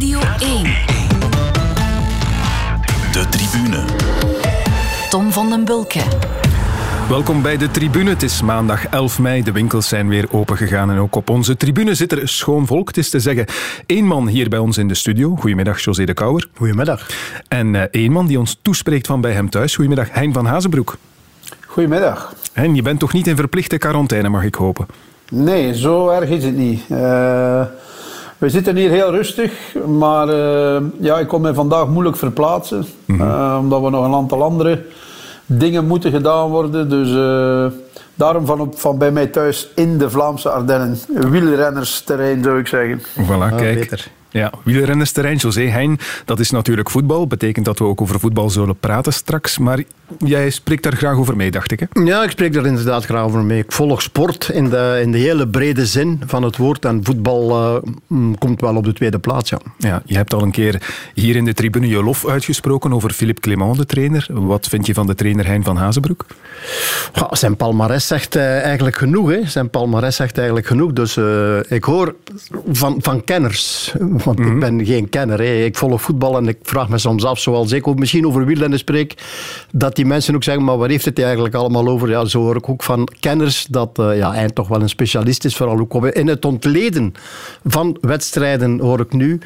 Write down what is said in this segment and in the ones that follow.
Radio 1. De tribune. Tom van den Bulke. Welkom bij de tribune. Het is maandag 11 mei. De winkels zijn weer opengegaan en ook op onze tribune zit er schoon volk. Het is te zeggen, één man hier bij ons in de studio. Goedemiddag, José de Kouwer. Goedemiddag. En uh, één man die ons toespreekt van bij hem thuis. Goedemiddag, Hein van Hazenbroek. Goedemiddag. Hein, je bent toch niet in verplichte quarantaine, mag ik hopen? Nee, zo erg is het niet. Uh, we zitten hier heel rustig, maar uh, ja, ik kon me vandaag moeilijk verplaatsen. Mm -hmm. omdat we nog een aantal andere dingen moeten gedaan worden. Dus uh, daarom van, op, van bij mij thuis in de Vlaamse Ardennen. Wielrennersterrein zou ik zeggen. Voilà, Ah, kijk. beter. Ja, wielrennersterrein, José Hein, dat is natuurlijk voetbal. Betekent dat we ook over voetbal zullen praten straks. Maar jij spreekt daar graag over mee, dacht ik. Hè? Ja, ik spreek daar inderdaad graag over mee. Ik volg sport in de, in de hele brede zin van het woord. En voetbal uh, komt wel op de tweede plaats, ja. ja. Je hebt al een keer hier in de tribune je lof uitgesproken over Philippe Clement, de trainer. Wat vind je van de trainer Hein van Hazenbroek? Ja, zijn palmarès zegt uh, eigenlijk genoeg. Hè. Zijn palmarès zegt eigenlijk genoeg. Dus uh, ik hoor van, van kenners... Want mm -hmm. ik ben geen kenner. Hè. Ik volg voetbal en ik vraag me soms af, zoals ik ook misschien over wielrennen spreek, dat die mensen ook zeggen, maar waar heeft het eigenlijk allemaal over? Ja, zo hoor ik ook van kenners dat uh, ja, hij toch wel een specialist is, vooral ook in het ontleden van wedstrijden hoor ik nu,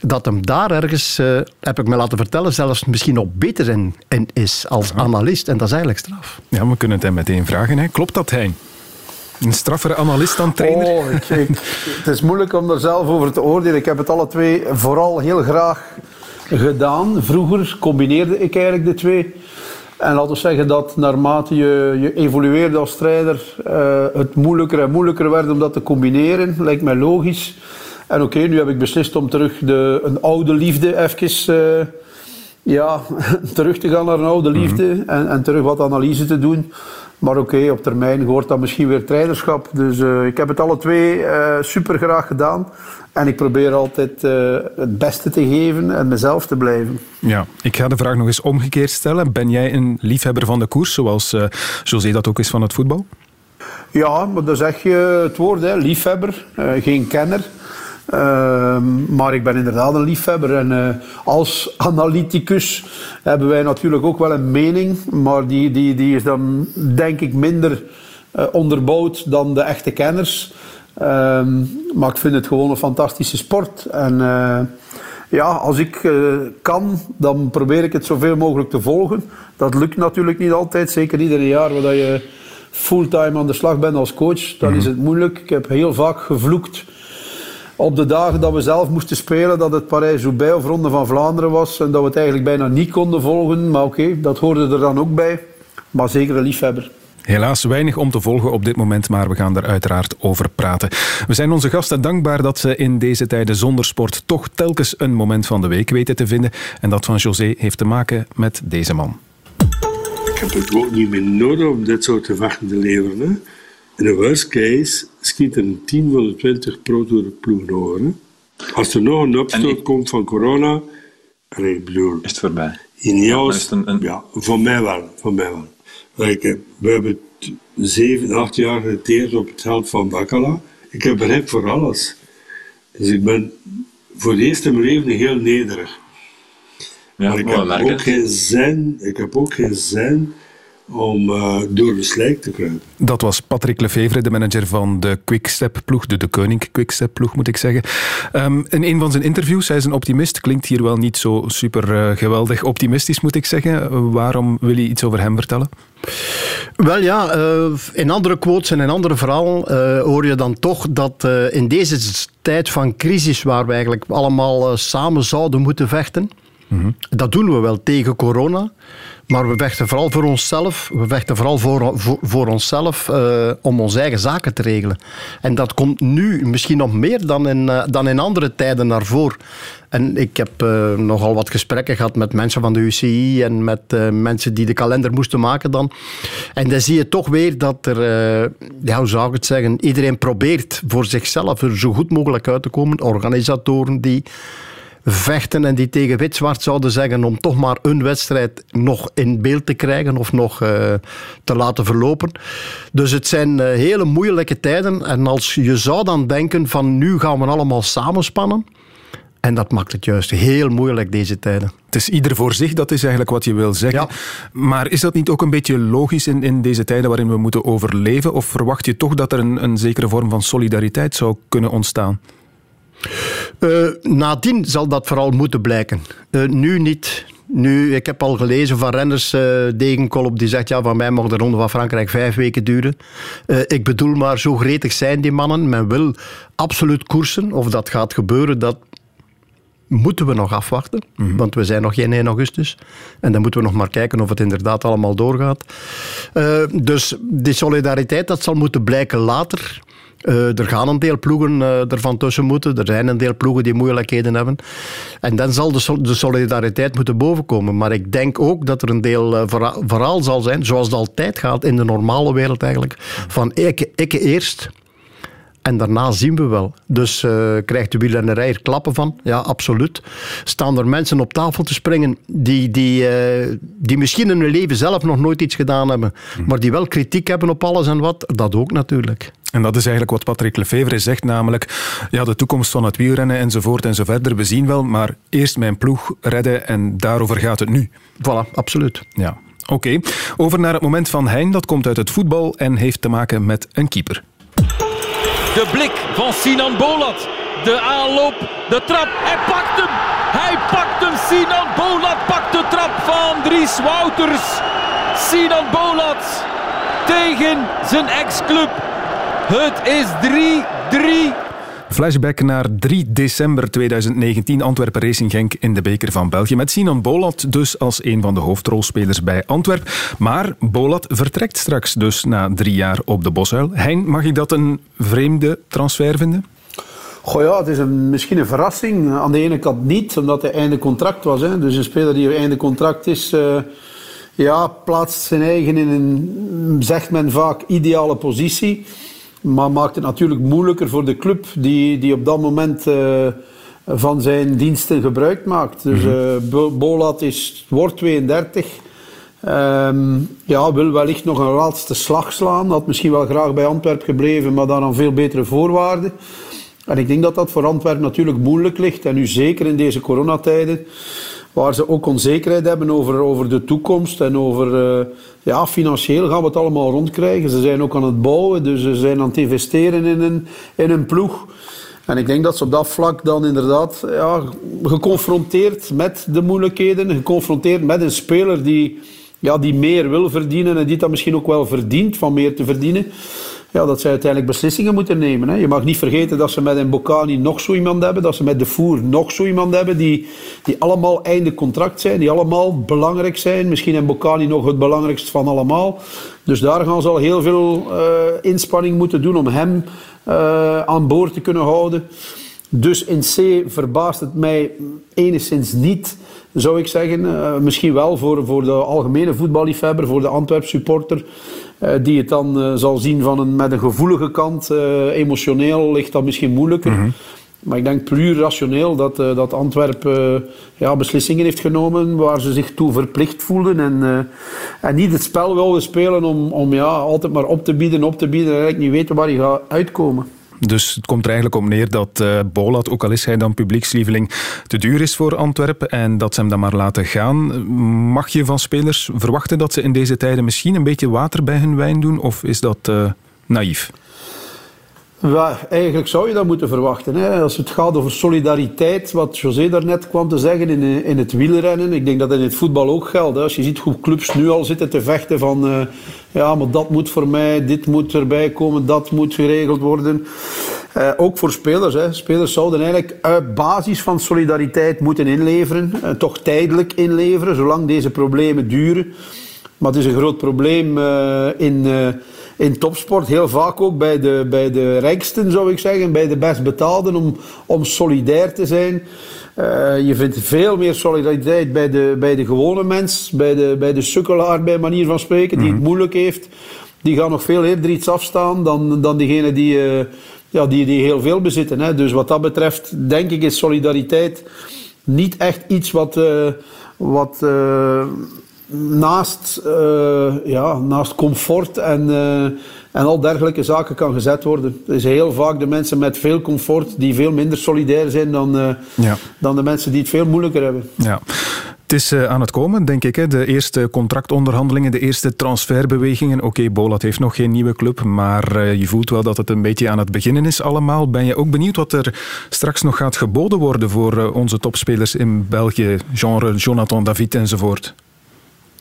dat hem daar ergens, uh, heb ik me laten vertellen, zelfs misschien nog beter in, in is als analist. En dat is eigenlijk straf. Ja, we kunnen het hem meteen vragen. Hè. Klopt dat, Hein? Een straffere analist dan trainer? Oh, ik, ik, het is moeilijk om er zelf over te oordelen. Ik heb het alle twee vooral heel graag gedaan. Vroeger combineerde ik eigenlijk de twee. En laten we zeggen dat naarmate je, je evolueerde als trainer, uh, het moeilijker en moeilijker werd om dat te combineren. Lijkt mij logisch. En oké, okay, nu heb ik beslist om terug de, een oude liefde even uh, ja, terug te gaan naar een oude liefde mm -hmm. en, en terug wat analyse te doen. Maar oké, okay, op termijn hoort dat misschien weer trainerschap. Dus uh, ik heb het alle twee uh, super graag gedaan. En ik probeer altijd uh, het beste te geven en mezelf te blijven. Ja, ik ga de vraag nog eens omgekeerd stellen. Ben jij een liefhebber van de koers, zoals José dat ook is van het voetbal? Ja, maar dan zeg je het woord, hè, liefhebber, geen kenner. Uh, maar ik ben inderdaad een liefhebber. En uh, als analyticus hebben wij natuurlijk ook wel een mening. Maar die, die, die is dan denk ik minder uh, onderbouwd dan de echte kenners. maar ik vind het gewoon een fantastische sport. En ja, als ik kan, dan probeer ik het zoveel mogelijk te volgen. Dat lukt natuurlijk niet altijd. Zeker niet in een jaar waar je fulltime aan de slag bent als coach. Dan mm -hmm. is het moeilijk. Ik heb heel vaak gevloekt op de dagen dat we zelf moesten spelen, dat het Parijs-Roubaix of Ronde van Vlaanderen was en dat we het eigenlijk bijna niet konden volgen. Maar oké, okay, dat hoorde er dan ook bij. Maar zeker een liefhebber. Helaas weinig om te volgen op dit moment, maar we gaan er uiteraard over praten. We zijn onze gasten dankbaar dat ze in deze tijden zonder sport toch telkens een moment van de week weten te vinden. En dat van José heeft te maken met deze man. Ik heb het ook niet meer nodig om dit soort gevechten te leveren. Hè? In de worst case schiet een 10 van de 20 pro-tour-ploegen over. Hè? Als er nog een opstoot ik... komt van corona, en ik bedoel... Is het voorbij? Ineos, ja, een, ja, voor mij wel. Voor mij wel. Like, we hebben 7, 8 jaar geteerd op het geld van Bacala. Ik heb begrip voor alles. Dus ik ben voor het eerst in mijn leven heel nederig. Ja, maar ik heb ook geen zin, ik heb ook geen zin om uh, door de slijk te kruipen. Dat was Patrick Lefevre, de manager van de Quickstep-ploeg, de, de Koning Quickstep-ploeg moet ik zeggen. Um, in een van zijn interviews, hij is een optimist, klinkt hier wel niet zo super uh, geweldig optimistisch moet ik zeggen. Waarom wil je iets over hem vertellen? Wel ja, uh, in andere quotes en in andere verhalen hoor je dan toch dat in deze tijd van crisis waar we eigenlijk allemaal samen zouden moeten vechten, mm-hmm. dat doen we wel tegen corona. Maar we vechten vooral voor onszelf. We vechten vooral voor, voor, onszelf uh, om onze eigen zaken te regelen. En dat komt nu misschien nog meer dan in, uh, dan in andere tijden naar voren. En ik heb uh, nogal wat gesprekken gehad met mensen van de UCI en met mensen die de kalender moesten maken dan. En dan zie je toch weer dat er, ja, hoe zou ik het zeggen, iedereen probeert voor zichzelf er zo goed mogelijk uit te komen. Organisatoren die vechten en die tegen wit-zwart zouden zeggen om toch maar een wedstrijd nog in beeld te krijgen of nog uh, te laten verlopen. Dus het zijn uh, hele moeilijke tijden en als je zou dan denken van nu gaan we allemaal samenspannen En dat maakt het juist heel moeilijk deze tijden. Het is ieder voor zich, dat is eigenlijk wat je wil zeggen. Maar is dat niet ook een beetje logisch in, in deze tijden waarin we moeten overleven? Of verwacht je toch dat er een, een zekere vorm van solidariteit zou kunnen ontstaan? Uh, nadien zal dat vooral moeten blijken. Uh, nu niet. Nu, ik heb al gelezen van renners, uh, Degenkolop, die zegt ja, van mij mag de Ronde van Frankrijk vijf weken duren. Uh, ik bedoel maar, zo gretig zijn die mannen. Men wil absoluut koersen. Of dat gaat gebeuren, dat moeten we nog afwachten. Mm -hmm. Want we zijn nog geen 1 augustus. En dan moeten we nog maar kijken of het inderdaad allemaal doorgaat. Uh, dus die solidariteit, dat zal moeten blijken later. Uh, er gaan een deel ploegen uh, ervan tussen moeten. Er zijn een deel ploegen die moeilijkheden hebben. En dan zal de, de solidariteit moeten bovenkomen. Maar ik denk ook dat er een deel uh, verhaal zal zijn, zoals het altijd gaat in de normale wereld eigenlijk, van ik, ik eerst. En daarna zien we wel. Dus uh, krijgt de wielrennerij er klappen van? Ja, absoluut. Staan er mensen op tafel te springen die, die, uh, die misschien in hun leven zelf nog nooit iets gedaan hebben, maar die wel kritiek hebben op alles en wat? Dat ook natuurlijk. En dat is eigenlijk wat Patrick Lefevre zegt, namelijk ja, de toekomst van het wielrennen enzovoort en zo verder. We zien wel, maar eerst mijn ploeg redden en daarover gaat het nu. Voilà, absoluut. Ja. Oké, okay. over naar het moment van Hein. Dat komt uit het voetbal en heeft te maken met een keeper. De blik van Sinan Bolat. De aanloop, de trap. Hij pakt hem. Hij pakt hem. Sinan Bolat pakt de trap van Dries Wouters. Sinan Bolat tegen zijn ex-club. Het is 3-3. Flashback naar 3 december 2019, Antwerpen Racing Genk in de beker van België. Met Sinan Bolat dus als een van de hoofdrolspelers bij Antwerpen. Maar Bolat vertrekt straks dus na drie jaar op de Boshuil. Hein, mag ik dat een vreemde transfer vinden? Goh ja, het is misschien een verrassing. Aan de ene kant niet, omdat hij einde contract was. Hè. Dus een speler die einde contract is... Uh, ja, plaatst zijn eigen in een, zegt men vaak, ideale positie. Maar maakt het natuurlijk moeilijker voor de club die, die op dat moment uh, van zijn diensten gebruik maakt. Dus uh, Bolat is, wordt 32. Um, ja, wil wellicht nog een laatste slag slaan. Had misschien wel graag bij Antwerpen gebleven, maar dan aan veel betere voorwaarden. En ik denk dat dat voor Antwerpen natuurlijk moeilijk ligt. En nu zeker in deze coronatijden waar ze ook onzekerheid hebben over, over de toekomst en over uh, ja, financieel gaan we het allemaal rondkrijgen. Ze zijn ook aan het bouwen, dus ze zijn aan het investeren in een, in een ploeg. En ik denk dat ze op dat vlak dan inderdaad ja, geconfronteerd met de moeilijkheden, geconfronteerd met een speler die, ja, die meer wil verdienen en die dat misschien ook wel verdient van meer te verdienen ja, dat zij uiteindelijk beslissingen moeten nemen. Hè. Je mag niet vergeten dat ze met een Bocani nog zo iemand hebben, dat ze met de Voer nog zo iemand hebben, die, die allemaal einde contract zijn, die allemaal belangrijk zijn. Misschien een Bocani nog het belangrijkste van allemaal. Dus daar gaan ze al heel veel uh, inspanning moeten doen om hem uh, aan boord te kunnen houden. Dus in C verbaast het mij enigszins niet, zou ik zeggen. Uh, misschien wel voor, voor de algemene voetballiefhebber, voor de Antwerp supporter. Uh, die het dan uh, zal zien van een, met een gevoelige kant. emotioneel ligt dat misschien moeilijker. Mm -hmm. Maar ik denk puur rationeel dat, dat Antwerpen ja, beslissingen heeft genomen waar ze zich toe verplicht voelden. En, en niet het spel wilden spelen om, om ja, altijd maar op te bieden, op te bieden en eigenlijk niet weten waar je gaat uitkomen. Dus het komt er eigenlijk op neer dat uh, Bolat, ook al is hij dan publiekslieveling, te duur is voor Antwerpen en dat ze hem dan maar laten gaan. Mag je van spelers verwachten dat ze in deze tijden misschien een beetje water bij hun wijn doen of is dat uh, naïef? Eigenlijk zou je dat moeten verwachten. Hè. Als het gaat over solidariteit, wat José daarnet kwam te zeggen in, in het wielrennen. Ik denk dat in het voetbal ook geldt. Hè. Als je ziet hoe clubs nu al zitten te vechten van... Uh, ja, maar dat moet voor mij, dit moet erbij komen, dat moet geregeld worden. Uh, ook voor spelers. Hè. Spelers zouden eigenlijk uit basis van solidariteit moeten inleveren. Toch tijdelijk inleveren, zolang deze problemen duren. Maar het is een groot probleem in in topsport heel vaak ook bij de, bij de rijksten, zou ik zeggen, bij de best betaalden, om, om solidair te zijn. Uh, je vindt veel meer solidariteit bij de, bij de gewone mens, bij de, bij de sukkelaar, bij manier van spreken, die het mhm. moeilijk heeft. Die gaan nog veel eerder iets afstaan dan, dan diegenen die, uh, ja, die, die heel veel bezitten. Hè. Dus wat dat betreft, denk ik, is solidariteit niet echt iets wat. Uh, wat naast, uh, ja, naast comfort en, uh, en al dergelijke zaken kan gezet worden. Het is heel vaak de mensen met veel comfort die veel minder solidair zijn dan, uh, ja. dan de mensen die het veel moeilijker hebben. Ja. Het is aan het komen, denk ik. Hè? De eerste contractonderhandelingen, de eerste transferbewegingen. Oké, okay, Bolat heeft nog geen nieuwe club, maar je voelt wel dat het een beetje aan het beginnen is allemaal. Ben je ook benieuwd wat er straks nog gaat geboden worden voor onze topspelers in België, genre Jonathan David enzovoort?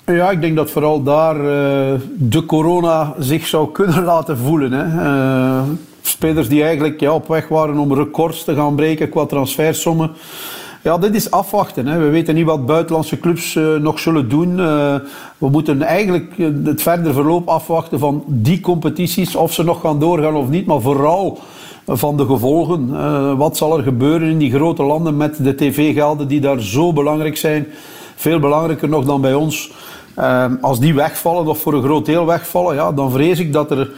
Ja, ik denk dat vooral daar uh, de corona zich zou kunnen laten voelen. Hè. Uh, spelers die eigenlijk op weg waren om records te gaan breken qua transfersommen. Ja, dit is afwachten. Hè. We weten niet wat buitenlandse clubs uh, nog zullen doen. we moeten eigenlijk het verder verloop afwachten van die competities. Of ze nog gaan doorgaan of niet. Maar vooral van de gevolgen. wat zal er gebeuren in die grote landen met de tv-gelden die daar zo belangrijk zijn. Veel belangrijker nog dan bij ons. Ehm, als die wegvallen, of voor een groot deel wegvallen, ja, dan vrees ik dat er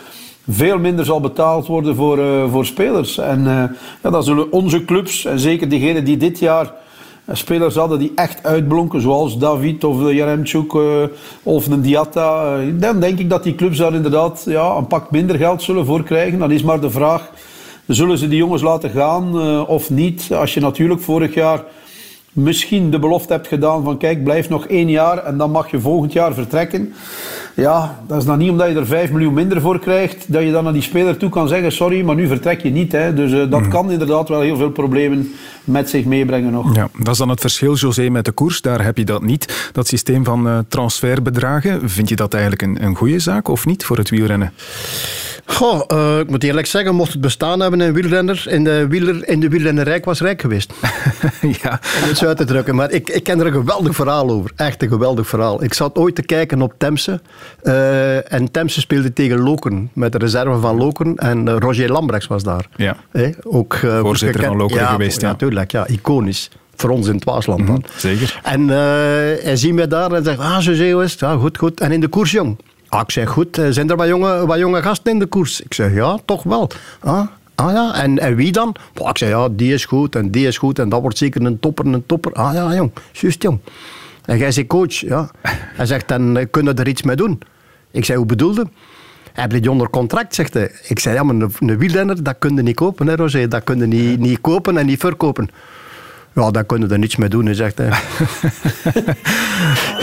veel minder zal betaald worden voor, uh, voor spelers. En uh, ja, dan zullen onze clubs, en zeker diegenen die dit jaar eh, spelers hadden die echt uitblonken, zoals David of Jaremchuk of een Diatta, dan denk ik dat die clubs daar inderdaad ja, een pak minder geld zullen voor krijgen. Dan is maar de vraag, zullen ze die jongens laten gaan of niet? Als je natuurlijk vorig jaar misschien de belofte hebt gedaan van kijk, blijf nog één jaar en dan mag je volgend jaar vertrekken. Ja, dat is dan niet omdat je er 5 miljoen minder voor krijgt, dat je dan naar die speler toe kan zeggen, sorry, maar nu vertrek je niet. Hè. Dus uh, dat mm. kan inderdaad wel heel veel problemen met zich meebrengen nog. Ja, dat is dan het verschil, José, met de koers. Daar heb je dat niet, dat systeem van uh, transferbedragen. Vind je dat eigenlijk een, een goede zaak of niet voor het wielrennen? Goh, uh, ik moet eerlijk zeggen, mocht het bestaan hebben een wielrenner in de, wieler, in de was rijk geweest. ja. Om het zo uit te drukken. Maar ik, ik ken er een geweldig verhaal over. Echt een geweldig verhaal. Ik zat ooit te kijken op Temse. Uh, en Temse speelde tegen Lokeren. Met de reserve van Lokeren. En uh, Roger Lambrechts was daar. Ja. Hey, ook, Voorzitter van Lokeren ja, geweest. Ja, natuurlijk. Ja, iconisch voor ons in het Waasland dan. Mm -hmm, zeker. En uh, hij ziet mij daar en zegt, ah, zo is het. Ja, goed, goed. En in de koers, jong. Ah, ik zeg, goed, eh, zijn er wat jonge, wat jonge gasten in de koers? Ik zeg, ja, toch wel. Ah, ah ja, en, en wie dan? Ik zeg, ja, die is goed en die is goed en dat wordt zeker een topper, een topper. Ah ja, jong, juist jong. En jij zegt coach, ja. Hij zegt, dan eh, kunnen er iets mee doen. Ik zei, hoe bedoelde? Hij heeft onder contract, zegt hij. Ik zei, ja, maar een, een wielrenner, dat kun je niet kopen, hè, Roger. Dat kun je niet, niet kopen en niet verkopen. Ja, daar kunnen er niets mee doen, zegt hij.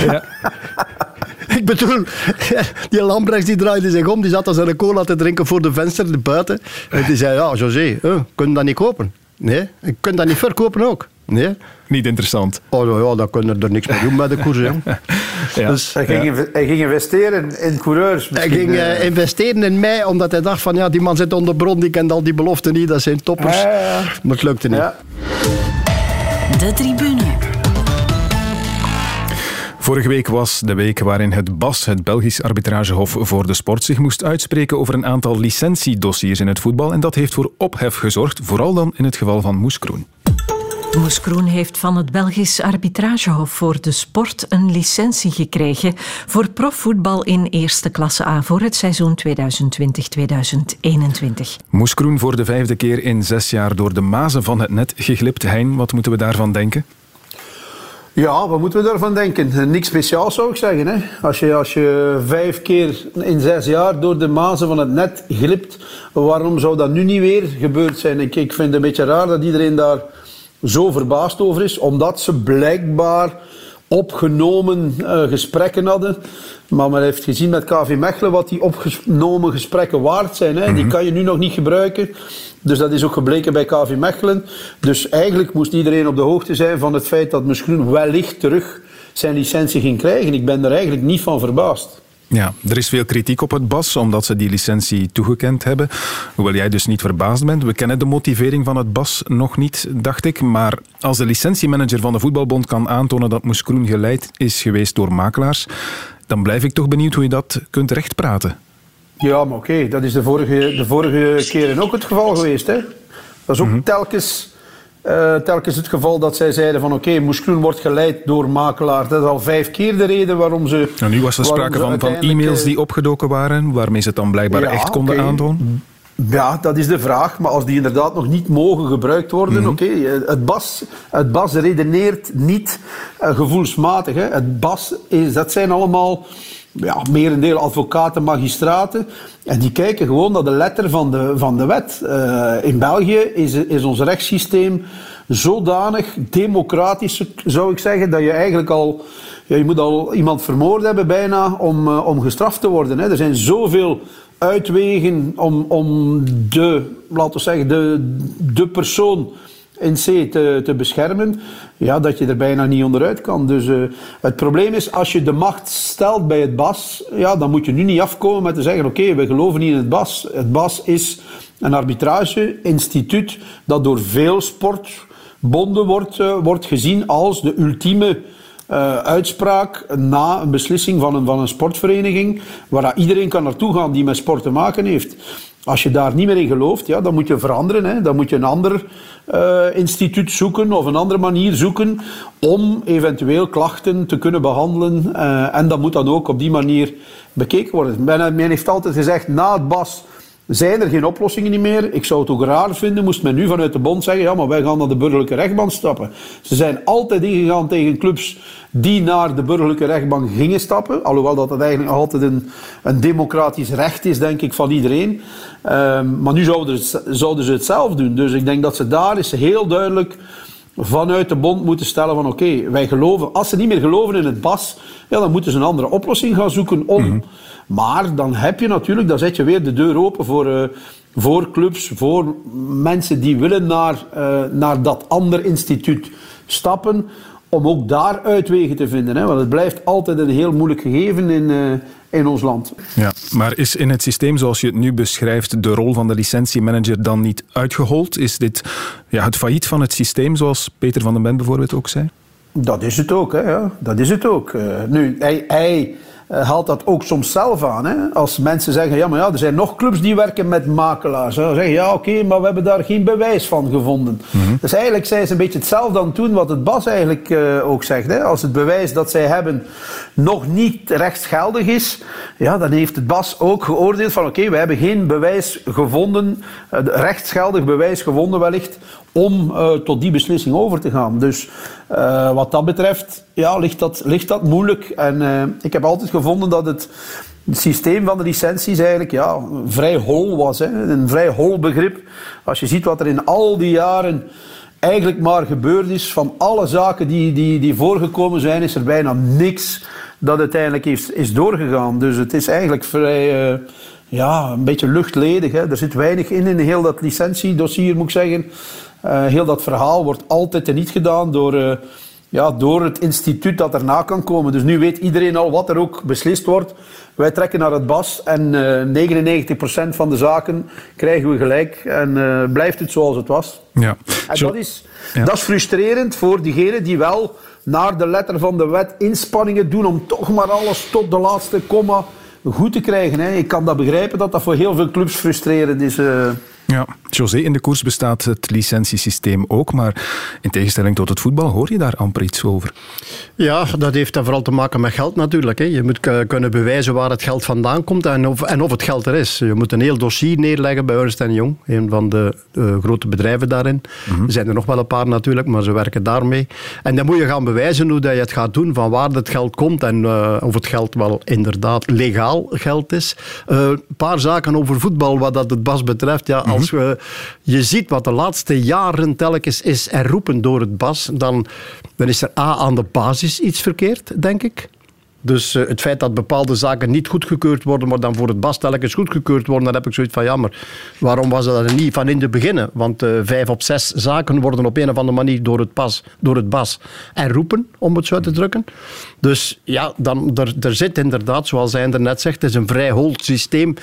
ja. Ik bedoel, die Lambrechts die draaide zich om, die zat als een cola te drinken voor de venster buiten. En die zei, ja, José, uh, kun je dat niet kopen? Nee, ik kan dat niet verkopen ook. Nee. Niet interessant. Oh ja, dan kunnen er niks mee doen met de koers. ja. dus, hij, ging, hij, ging, investeren in coureurs. Hij ging uh, investeren in mij, omdat hij dacht van ja, die man zit onder bron, die kent al die beloften niet, dat zijn toppers. Maar het lukte niet. De tribune. Vorige week was de week waarin het BAS, het Belgisch Arbitragehof voor de Sport, zich moest uitspreken over een aantal licentiedossiers in het voetbal. En dat heeft voor ophef gezorgd, vooral dan in het geval van Moes Kroen. Moes Kroen heeft van het Belgisch Arbitragehof voor de Sport een licentie gekregen voor profvoetbal in eerste klasse A voor het seizoen 2020-2021. Moes Kroen voor de vijfde keer in zes jaar door de mazen van het net geglipt. Hein, wat moeten we daarvan denken? Ja, wat moeten we daarvan denken? Niks speciaals zou ik zeggen. Hè? Als, je, als je vijf keer in zes jaar door de mazen van het net glipt, waarom zou dat nu niet weer gebeurd zijn? Ik, ik vind het een beetje raar dat iedereen daar zo verbaasd over is, omdat ze blijkbaar opgenomen uh, gesprekken hadden. Maar men heeft gezien met KV Mechelen wat die opgenomen gesprekken waard zijn. Hè. Die mhm. kan je nu nog niet gebruiken. Dus dat is ook gebleken bij KV Mechelen. Dus eigenlijk moest iedereen op de hoogte zijn van het feit dat misschien wellicht terug zijn licentie ging krijgen. Ik ben er eigenlijk niet van verbaasd. Ja, er is veel kritiek op het BAS omdat ze die licentie toegekend hebben. Hoewel jij dus niet verbaasd bent. We kennen de motivering van het BAS nog niet, dacht ik. Maar als de licentiemanager van de Voetbalbond kan aantonen dat Moes Kroen geleid is geweest door makelaars, dan blijf ik toch benieuwd hoe je dat kunt rechtpraten. Ja, maar oké, dat is de vorige, de vorige keren ook het geval geweest. Hè? Dat is ook mhm. telkens, uh, telkens het geval dat zij zeiden van oké, okay, wordt geleid door makelaar. Dat is al vijf keer de reden waarom ze... Nou, nu was er sprake van, van e-mails die opgedoken waren, waarmee ze het dan blijkbaar echt konden aandoen. Ja, dat is de vraag. Maar als die inderdaad nog niet mogen gebruikt worden, mhm. oké. Het, BAS, het BAS redeneert niet uh, gevoelsmatig. Hè. Het BAS is, dat zijn allemaal ja, merendeel advocaten, magistraten. En die kijken gewoon naar de letter van de, van de wet. Uh, in België is, is ons rechtssysteem zodanig democratisch, zou ik zeggen, dat je eigenlijk al... Ja, je moet al iemand vermoord hebben bijna om, uh, om gestraft te worden. Hè. Er zijn zoveel uitwegen om, om de, laten we zeggen, de, de persoon in C te, te beschermen, ja, dat je er bijna niet onderuit kan. Dus uh, het probleem is, als je de macht stelt bij het BAS, ja, dan moet je nu niet afkomen met te zeggen, oké, we geloven niet in het BAS. Het BAS is een arbitrage-instituut dat door veel sportbonden wordt, uh, wordt gezien als de ultieme uh, uitspraak na een beslissing van een, van een sportvereniging, waar iedereen kan naartoe gaan die met sport te maken heeft. Als je daar niet meer in gelooft, ja, dan moet je veranderen. Hè. Dan moet je een ander uh, instituut zoeken of een andere manier zoeken om eventueel klachten te kunnen behandelen. Uh, en dat moet dan ook op die manier bekeken worden. Men, men heeft altijd gezegd, na het BAS zijn er geen oplossingen meer. Ik zou het ook raar vinden, moest men nu vanuit de bond zeggen, ja, maar wij gaan naar de burgerlijke rechtbank stappen. Ze zijn altijd ingegaan tegen clubs die naar de burgerlijke rechtbank gingen stappen. Alhoewel dat, dat eigenlijk altijd een, democratisch recht is, denk ik, van iedereen. Um, maar nu zouden zouden ze het zelf doen. Dus ik denk dat ze daar is heel duidelijk vanuit de bond moeten stellen van oké, wij geloven, als ze niet meer geloven in het BAS, ja, dan moeten ze een andere oplossing gaan zoeken om... -hmm. Maar dan heb je natuurlijk, dan zet je weer de deur open voor, uh, voor clubs, voor mensen die willen naar, uh, naar dat ander instituut stappen, om ook daar uitwegen te vinden. Hè? Want het blijft altijd een heel moeilijk gegeven in, uh, in ons land. Ja, maar is in het systeem zoals je het nu beschrijft de rol van de licentiemanager dan niet uitgehold? Is dit ja, het failliet van het systeem, zoals Peter van den Ben bijvoorbeeld ook zei? Dat is het ook, hè, ja. dat is het ook. Uh, nu, hij, hij haalt dat ook soms zelf aan. Hè? Als mensen zeggen, ja, maar ja, er zijn nog clubs die werken met makelaars. Dan zeggen ja, oké, okay, maar we hebben daar geen bewijs van gevonden. Mm-hmm. Dus eigenlijk zijn ze een beetje hetzelfde aan het doen wat het BAS eigenlijk uh, ook zegt. Hè? Als het bewijs dat zij hebben nog niet rechtsgeldig is, ja, dan heeft het BAS ook geoordeeld van, oké, okay, we hebben geen bewijs gevonden, uh, rechtsgeldig bewijs gevonden wellicht, om uh, tot die beslissing over te gaan. Dus uh, wat dat betreft ja, ligt, dat, ligt dat moeilijk. En uh, ik heb altijd gevonden dat het, systeem van de licenties eigenlijk ja, vrij hol was. Hè. Een vrij hol begrip. Als je ziet wat er in al die jaren eigenlijk maar gebeurd is, van alle zaken die, die, die voorgekomen zijn, is er bijna niks dat uiteindelijk heeft, is doorgegaan. Dus het is eigenlijk vrij ja, een beetje luchtledig. Hè. Er zit weinig in in heel dat licentiedossier, moet ik zeggen. Uh, heel dat verhaal wordt altijd teniet gedaan door, uh, ja, door het instituut dat erna kan komen. Dus nu weet iedereen al wat er ook beslist wordt. Wij trekken naar het BAS en uh, 99% van de zaken krijgen we gelijk. En blijft het zoals het was. Ja. En dat is, ja. dat is frustrerend voor diegenen die wel naar de letter van de wet inspanningen doen om toch maar alles tot de laatste komma goed te krijgen. Hè. Ik kan dat begrijpen dat dat voor heel veel clubs frustrerend is. Uh. Ja, José, in de koers bestaat het licentiesysteem ook, maar in tegenstelling tot het voetbal hoor je daar amper iets over. Ja, dat heeft dan vooral te maken met geld natuurlijk. Hè. Je moet kunnen bewijzen waar het geld vandaan komt en of, en of het geld er is. Je moet een heel dossier neerleggen bij Ernst Young, een van de uh, grote bedrijven daarin. Mm-hmm. Er zijn er nog wel een paar natuurlijk, maar ze werken daarmee. En dan moet je gaan bewijzen hoe dat je het gaat doen, van waar het geld komt en uh, of het geld wel inderdaad legaal geld is. Een uh, paar zaken over voetbal, wat dat het BAS betreft. Ja, als we, je ziet wat de laatste jaren telkens is herroepen door het BAS, dan, dan is er A aan de basis iets verkeerd, denk ik. Dus uh, het feit dat bepaalde zaken niet goedgekeurd worden, maar dan voor het BAS telkens goedgekeurd worden, dan heb ik zoiets van ja, maar waarom was dat niet van in de beginnen? Want uh, vijf op zes zaken worden op een of andere manier door het, pas, door het BAS herroepen, om het zo te drukken. Dus ja, dan, er, er zit inderdaad, zoals hij er net zegt, is een vrij hol systeem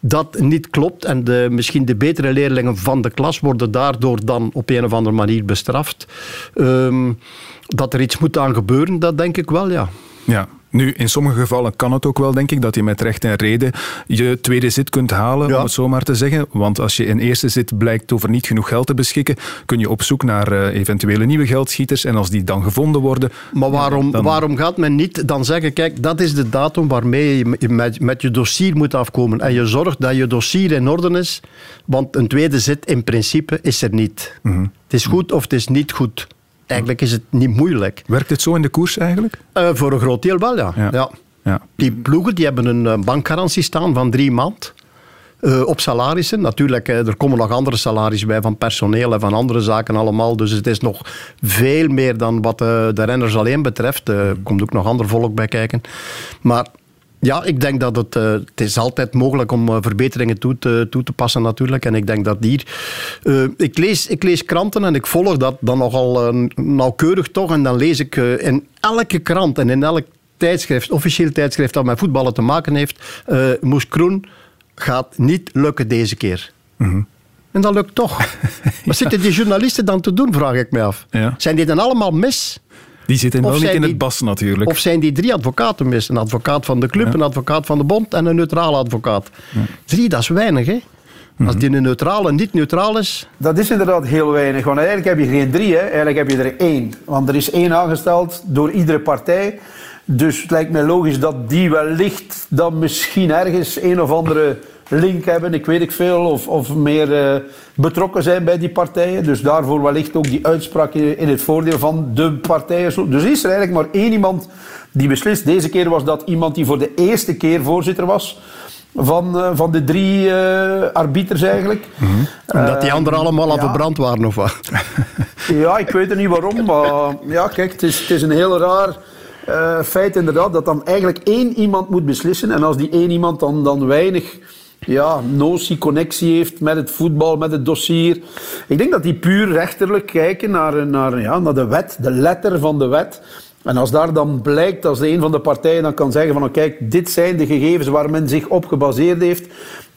dat niet klopt. En de, misschien de betere leerlingen van de klas worden daardoor dan op een of andere manier bestraft. Um, dat er iets moet aan gebeuren, dat denk ik wel, ja. Ja, nu, in sommige gevallen kan het ook wel, denk ik, dat je met recht en reden je tweede zit kunt halen, ja. om het zo maar te zeggen. Want als je in eerste zit blijkt over niet genoeg geld te beschikken, kun je op zoek naar uh, eventuele nieuwe geldschieters. En als die dan gevonden worden... Maar waarom, dan... waarom gaat men niet dan zeggen, kijk, dat is de datum waarmee je met, met je dossier moet afkomen. En je zorgt dat je dossier in orde is, want een tweede zit in principe is er niet. Mm-hmm. Het is goed of het is niet goed. Eigenlijk is het niet moeilijk. Werkt het zo in de koers eigenlijk? Uh, voor een groot deel wel, ja. ja. ja. Ja. Die ploegen die hebben een eh, bankgarantie staan van drie maand. Uh, op salarissen. Natuurlijk, er komen nog andere salarissen bij van personeel en van andere zaken allemaal. Dus het is nog veel meer dan wat de, de renners alleen betreft. Er komt ook nog ander volk bij kijken. Maar ja, ik denk dat het, uh, het is altijd mogelijk om uh, verbeteringen toe te, toe te passen natuurlijk. En ik denk dat hier... Uh, ik, lees, ik lees kranten en ik volg dat dan nogal nauwkeurig toch. En dan lees ik in elke krant en in elk tijdschrift, officieel tijdschrift dat met voetballen te maken heeft, Moes Kroen gaat niet lukken deze keer. Mm -hmm. En dat lukt toch. Wat zitten die journalisten dan te doen, vraag ik me af. Ja. Zijn die dan allemaal mis? Die zitten wel niet in het bas natuurlijk. Of zijn die drie advocaten mis? Een advocaat van de club, ja. een advocaat van de bond en een neutrale advocaat. Ja. Drie, dat is weinig, hè? Als die een neutrale niet neutraal is. Dat is inderdaad heel weinig. Want eigenlijk heb je geen drie, hè. eigenlijk heb je er één. Want er is één aangesteld door iedere partij. Dus het lijkt mij logisch dat die wellicht dan misschien ergens een of andere link hebben, ik weet ik veel, of, of meer uh, betrokken zijn bij die partijen. Dus daarvoor wellicht ook die uitspraak in het voordeel van de partijen. Dus is er eigenlijk maar één iemand die beslist. Deze keer was dat iemand die voor de eerste keer voorzitter was van, uh, van de drie uh, arbiters eigenlijk. Mm -hmm. Omdat die anderen allemaal al ja. verbrand waren of wat? ja, ik weet er niet waarom, maar ja, kijk, het is, het is een heel raar... Feit inderdaad dat dan eigenlijk één iemand moet beslissen. En als die één iemand dan, dan weinig ja, notie, connectie heeft met het voetbal, met het dossier. Ik denk dat die puur rechterlijk kijken naar, naar, ja, naar de wet, de letter van de wet. En als daar dan blijkt, als een van de partijen dan kan zeggen van oh, kijk, dit zijn de gegevens waar men zich op gebaseerd heeft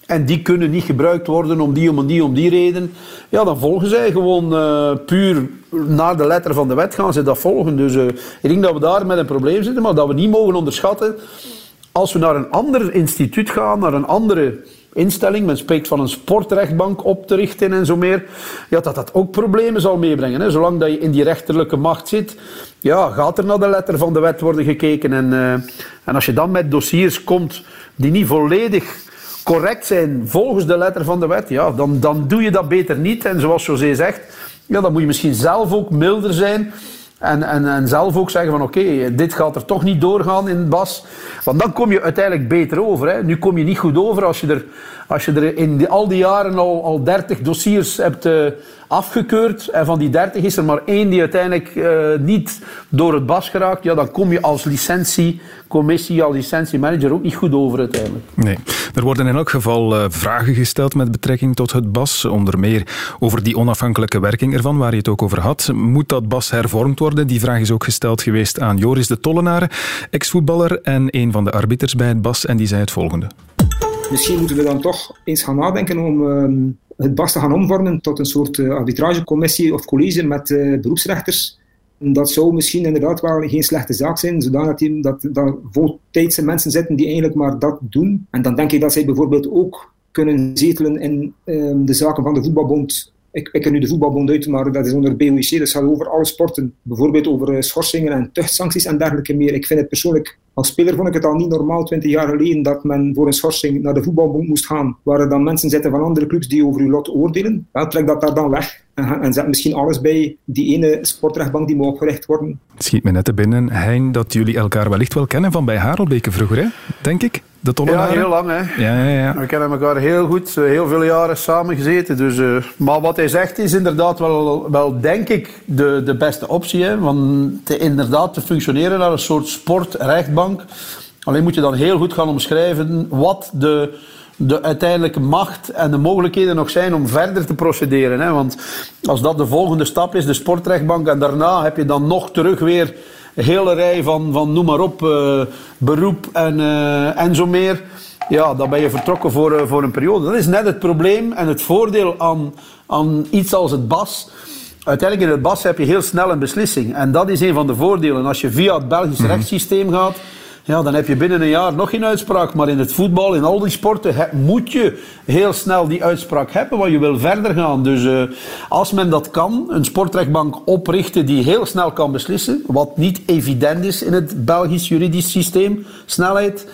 en die kunnen niet gebruikt worden om die, om die, om die reden, ja, dan volgen zij gewoon uh, puur naar de letter van de wet gaan ze dat volgen. Dus uh, ik denk dat we daar met een probleem zitten, maar dat we niet mogen onderschatten als we naar een ander instituut gaan, naar een andere instelling, men spreekt van een sportrechtbank op te richten en zo meer, ja, dat dat ook problemen zal meebrengen. Hè. Zolang dat je in die rechterlijke macht zit, ja, gaat er naar de letter van de wet worden gekeken. En, uh, en als je dan met dossiers komt die niet volledig correct zijn volgens de letter van de wet, ja, dan, dan doe je dat beter niet. En zoals José zegt, ja, dan moet je misschien zelf ook milder zijn en, en, zelf ook zeggen van oké, dit gaat er toch niet doorgaan in bas. Want dan kom je uiteindelijk beter over. Hè. Nu kom je niet goed over als je er, als je er in al die jaren al, al 30 dossiers hebt uh, afgekeurd. En van die 30 is er maar één die uiteindelijk uh, niet door het bas geraakt. Ja, dan kom je als licentiecommissie, als licentiemanager ook niet goed over uiteindelijk. Nee, er worden in elk geval uh, vragen gesteld met betrekking tot het bas. Onder meer over die onafhankelijke werking ervan, waar je het ook over had. Moet dat bas hervormd worden? Die vraag is ook gesteld geweest aan Joris de Tollenaren, ex-voetballer en een van de arbiters bij het bas. En die zei het volgende. Misschien moeten we dan toch eens gaan nadenken om uh, het BAS te gaan omvormen tot een soort uh, arbitragecommissie of college met uh, beroepsrechters. Dat zou misschien inderdaad wel geen slechte zaak zijn, zodat die, dat, dat voltijdse mensen zitten die eigenlijk maar dat doen. En dan denk ik dat zij bijvoorbeeld ook kunnen zetelen in ehm, de zaken van de voetbalbond ik, ik nu de voetbalbond uit, maar dat is onder BOIC, dat gaat over alle sporten. Bijvoorbeeld over schorsingen en tuchtsancties en dergelijke meer. Ik vind het persoonlijk, als speler vond ik het al niet normaal 20 jaar geleden dat men voor een schorsing naar de voetbalbond moest gaan, waar er dan mensen zitten van andere clubs die over uw lot oordelen. Wel, trek dat daar dan weg en, en zet misschien alles bij die ene sportrechtbank die moet opgericht worden. Het schiet me net te binnen, Hein, dat jullie elkaar wellicht wel kennen van bij Harelbeke vroeger, hè? denk ik. De ja, heel lang. Hè. Ja, ja, ja. We kennen elkaar heel goed, heel veel jaren samen gezeten. Dus, uh, maar wat hij zegt is inderdaad wel, wel denk ik, de, de beste optie. Hè, want te, inderdaad te functioneren naar een soort sportrechtbank. Alleen moet je dan heel goed gaan omschrijven wat de, de uiteindelijke macht en de mogelijkheden nog zijn om verder te procederen. Hè. Want als dat de volgende stap is, de sportrechtbank, en daarna heb je dan nog terug weer een hele rij van, van noem maar op, uh, beroep en, uh, en zo meer. Ja, dan ben je vertrokken voor, uh, voor een periode. Dat is net het probleem en het voordeel aan, aan iets als het BAS. Uiteindelijk in het BAS heb je heel snel een beslissing. En dat is een van de voordelen. Als je via het Belgisch mm -hmm. rechtssysteem gaat, ja, dan heb je binnen een jaar nog geen uitspraak. Maar in het voetbal, in al die sporten, moet je heel snel die uitspraak hebben, want je wil verder gaan. Dus uh, als men dat kan, een sportrechtbank oprichten die heel snel kan beslissen, wat niet evident is in het Belgisch juridisch systeem, snelheid.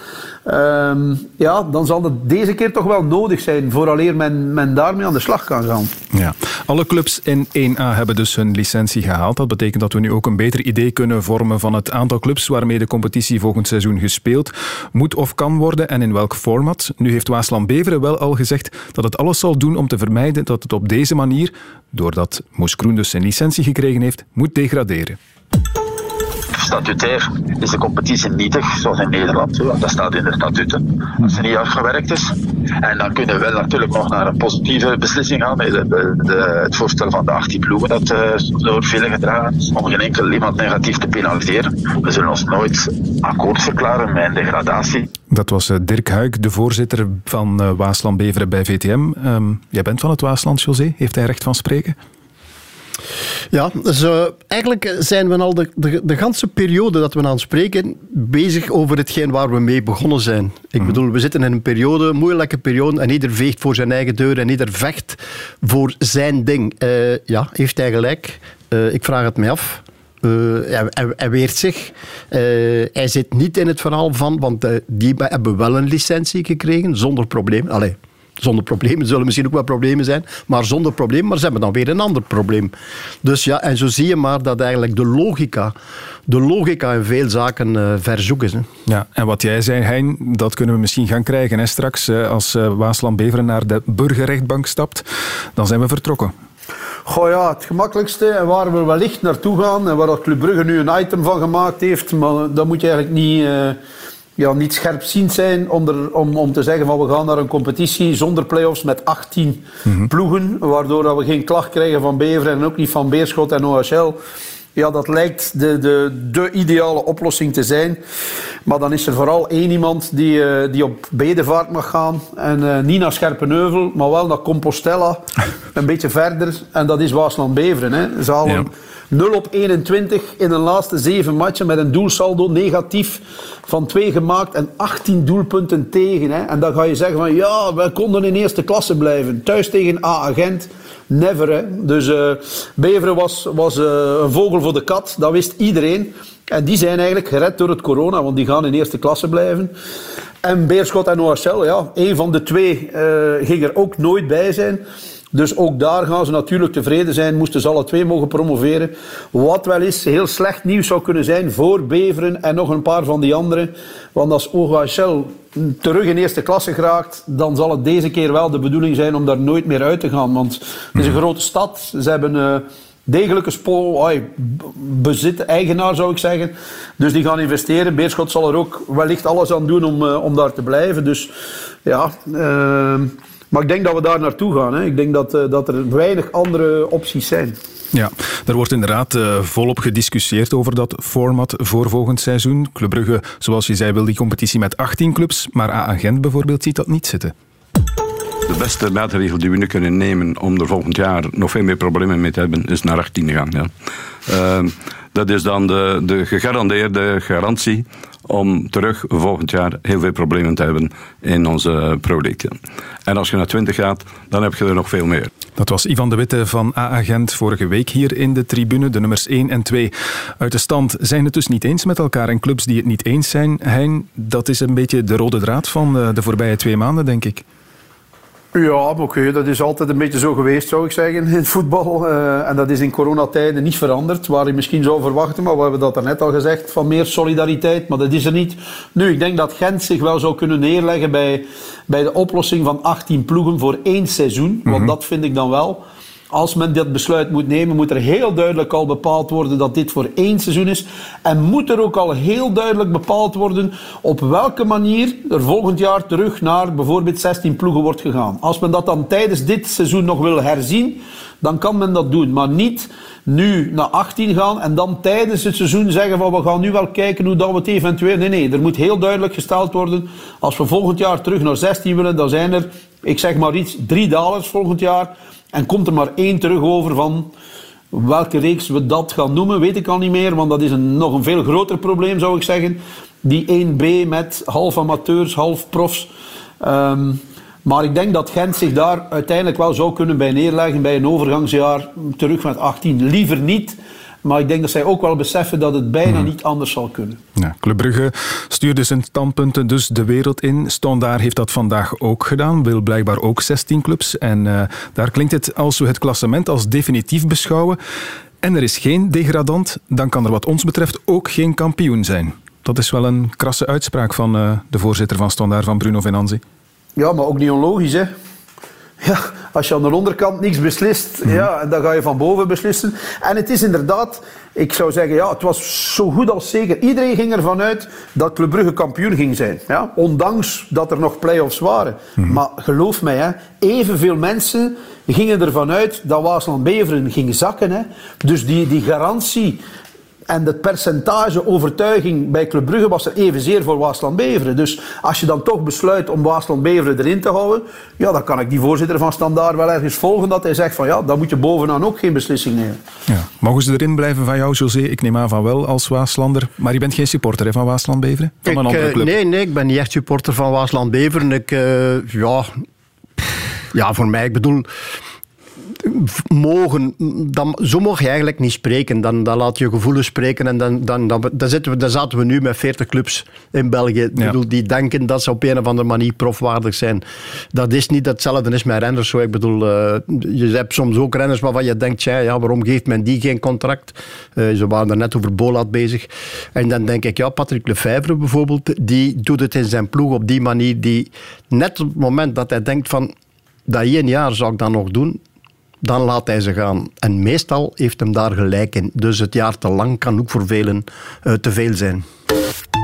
Ehm, ja, dan zal het deze keer toch wel nodig zijn vooraleer men, men daarmee aan de slag kan gaan. Ja. Alle clubs in 1A hebben dus hun licentie gehaald. Dat betekent dat we nu ook een beter idee kunnen vormen van het aantal clubs waarmee de competitie volgend seizoen gespeeld moet of kan worden en in welk format. Nu heeft Waasland Beveren wel al gezegd dat het alles zal doen om te vermijden dat het op deze manier, doordat Moes Kroen dus zijn licentie gekregen heeft, moet degraderen statutair is de competitie nietig, zoals in Nederland. Dat staat in de statuten. Als er niet uitgewerkt is. En dan kunnen we wel natuurlijk nog naar een positieve beslissing gaan. Met de, het voorstel van de 18 ploegen dat uh, door velen gedragen is. Om geen enkel iemand negatief te penaliseren. We zullen ons nooit akkoord verklaren met een degradatie. Dat was eh, Dirk Huik, de voorzitter van Waasland Beveren bij VTM. Ehm, jij bent van het Waasland, José. Heeft hij recht van spreken? Ja, dus uh, eigenlijk zijn we al de, de, de ganse periode dat we aan spreken bezig over hetgeen waar we mee begonnen zijn. Ik mhm. bedoel, we zitten in een periode, een moeilijke periode, en ieder veegt voor zijn eigen deur en ieder vecht voor zijn ding. Uh, ja, heeft hij gelijk? Uh, ik vraag het mij af. Uh, hij, hij, weert zich. Uh, hij zit niet in het verhaal van, want uh, die hebben wel een licentie gekregen, zonder probleem. Allee, zonder problemen. Er zullen misschien ook wel problemen zijn, maar zonder probleem. Maar ze hebben dan weer een ander probleem. Dus ja, en zo zie je maar dat eigenlijk de logica, de logica in veel zaken uh, verzoek is. Hè. Ja, en wat jij zei, Hein, dat kunnen we misschien gaan krijgen hè, straks. Uh, als uh, Waasland-Beveren naar de burgerrechtbank stapt, dan zijn we vertrokken. Goh ja, het gemakkelijkste en waar we wellicht naartoe gaan en waar dat Club Brugge nu een item van gemaakt heeft, maar dat moet je eigenlijk niet ja, niet scherpziend zijn om, er, om, om te zeggen van we gaan naar een competitie zonder play-offs met 18 mhm. ploegen, waardoor dat we geen klacht krijgen van Beveren en ook niet van Beerschot en OHL. Ja, dat lijkt de, de, de ideale oplossing te zijn. Maar dan is er vooral één iemand die, uh, die op bedevaart mag gaan. En uh, niet naar Scherpenheuvel, maar wel naar Compostela. een beetje verder. En dat is Waasland-Beveren. Hè. Ze halen 0 op 21 in de laatste zeven matchen met een doelsaldo negatief van 2 gemaakt en 18 doelpunten tegen. Hè. En dan ga je zeggen van ja, we konden in eerste klasse blijven. Thuis tegen A-agent. Never. Hè. Dus uh, Beveren was, was uh, een vogel voor de kat. Dat wist iedereen. En die zijn eigenlijk gered door het corona, want die gaan in eerste klasse blijven. En Beerschot en OHL, ja, een van de twee uh, ging er ook nooit bij zijn. Dus ook daar gaan ze natuurlijk tevreden zijn, moesten ze alle twee mogen promoveren. Wat wel eens heel slecht nieuws zou kunnen zijn voor Beveren en nog een paar van die anderen. Want als OHL terug in eerste klasse geraakt, dan zal het deze keer wel de bedoeling zijn om daar nooit meer uit te gaan. Want het is een mhm. grote stad, ze hebben... Uh, degelijke spoor, bezit, eigenaar zou ik zeggen. Dus die gaan investeren. Beerschot zal er ook wellicht alles aan doen om, uh, om daar te blijven. Dus ja, uh, maar ik denk dat we daar naartoe gaan. Hè. Ik denk dat, uh, dat er weinig andere opties zijn. Ja, er wordt inderdaad uh, volop gediscussieerd over dat format voor volgend seizoen. Club Brugge, zoals je zei, wil die competitie met 18 clubs, maar A-agent bijvoorbeeld ziet dat niet zitten. De beste maatregel die we nu kunnen nemen om er volgend jaar nog veel meer problemen mee te hebben, is naar 18 te gaan. Ja. Uh, dat is dan de, de gegarandeerde garantie om terug volgend jaar heel veel problemen te hebben in onze producten. En als je naar 20 gaat, dan heb je er nog veel meer. Dat was Ivan de Witte van A-agent vorige week hier in de tribune. De nummers 1 en 2 uit de stand zijn het dus niet eens met elkaar. En clubs die het niet eens zijn, Hein, dat is een beetje de rode draad van de, de voorbije twee maanden, denk ik. Ja, oké, dat is altijd een beetje zo geweest, zou ik zeggen, in het voetbal. Uh, en dat is in coronatijden niet veranderd, waar je misschien zou verwachten. Maar we hebben dat net al gezegd, van meer solidariteit. Maar dat is er niet. Nu, ik denk dat Gent zich wel zou kunnen neerleggen bij, bij de oplossing van 18 ploegen voor één seizoen. Want mhm. dat vind ik dan wel als men dat besluit moet nemen, moet er heel duidelijk al bepaald worden dat dit voor één seizoen is. En moet er ook al heel duidelijk bepaald worden op welke manier er volgend jaar terug naar bijvoorbeeld 16 ploegen wordt gegaan. Als men dat dan tijdens dit seizoen nog wil herzien, dan kan men dat doen. Maar niet nu naar 18 gaan en dan tijdens het seizoen zeggen van we gaan nu wel kijken hoe dat we het eventueel... Nee, nee, er moet heel duidelijk gesteld worden. Als we volgend jaar terug naar 16 willen, dan zijn er, ik zeg maar iets, drie dalers volgend jaar. En komt er maar één terug over van welke reeks we dat gaan noemen, weet ik al niet meer. Want dat is een, nog een veel groter probleem, zou ik zeggen. Die 1B met half amateurs, half profs. Ehm, maar ik denk dat Gent zich daar uiteindelijk wel zou kunnen bij neerleggen bij een overgangsjaar terug met 18. Liever niet Maar ik denk dat zij ook wel beseffen dat het bijna niet anders zal kunnen. Ja, Club Brugge stuurde zijn standpunten dus de wereld in. Standaard heeft dat vandaag ook gedaan. Wil blijkbaar ook 16 clubs. En uh, daar klinkt het als we het klassement als definitief beschouwen. En er is geen degradant, dan kan er wat ons betreft ook geen kampioen zijn. Dat is wel een krasse uitspraak van uh, de voorzitter van Standaard, van Bruno Venanzi. Ja, maar ook niet onlogisch, hè. Ja, als je aan de onderkant niks beslist, mm. ja, dan ga je van boven beslissen. En het is inderdaad, ik zou zeggen, ja, het was zo goed als zeker. Iedereen ging ervan uit dat Club Brugge kampioen ging zijn. Ja? Ondanks dat er nog play-offs waren. Mm. Maar geloof mij, hè, evenveel mensen gingen ervan uit dat Waasland-Beveren ging zakken. Hè. Dus die, die garantie en het percentage overtuiging bij Club Brugge was er evenzeer voor Waasland-Beveren. Dus als je dan toch besluit om Waasland-Beveren erin te houden, ja, dan kan ik die voorzitter van Standaard wel ergens volgen dat hij zegt van ja, dan moet je bovenaan ook geen beslissing nemen. Ja. Mogen ze erin blijven van jou, José? Ik neem aan van wel als Waaslander. Maar je bent geen supporter hè, van Waasland-Beveren? Van een andere eh, club? Nee, nee, ik ben niet echt supporter van Waasland-Beveren. Ik, uh, ja, ja, voor mij, ik bedoel mogen, dan, zo mag je eigenlijk niet spreken. Dan, dan laat je gevoelens spreken en dan, dan, dan, dan, zitten we, dan zaten we nu met 40 clubs in België ja. bedoel, die denken dat ze op een of andere manier profwaardig zijn. Dat is niet hetzelfde is met renners. Zo. Ik bedoel, uh, je hebt soms ook renners waarvan je denkt, ja, ja waarom geeft men die geen contract? Uh, ze waren er net over Bolat bezig. En dan denk ik, ja, Patrick Lefevre bijvoorbeeld, die doet het in zijn ploeg op die manier, die net op het moment dat hij denkt van dat één jaar zou ik dat nog doen, dan laat hij ze gaan. En meestal heeft hem daar gelijk in. Dus het jaar te lang kan ook voor velen uh, te veel zijn.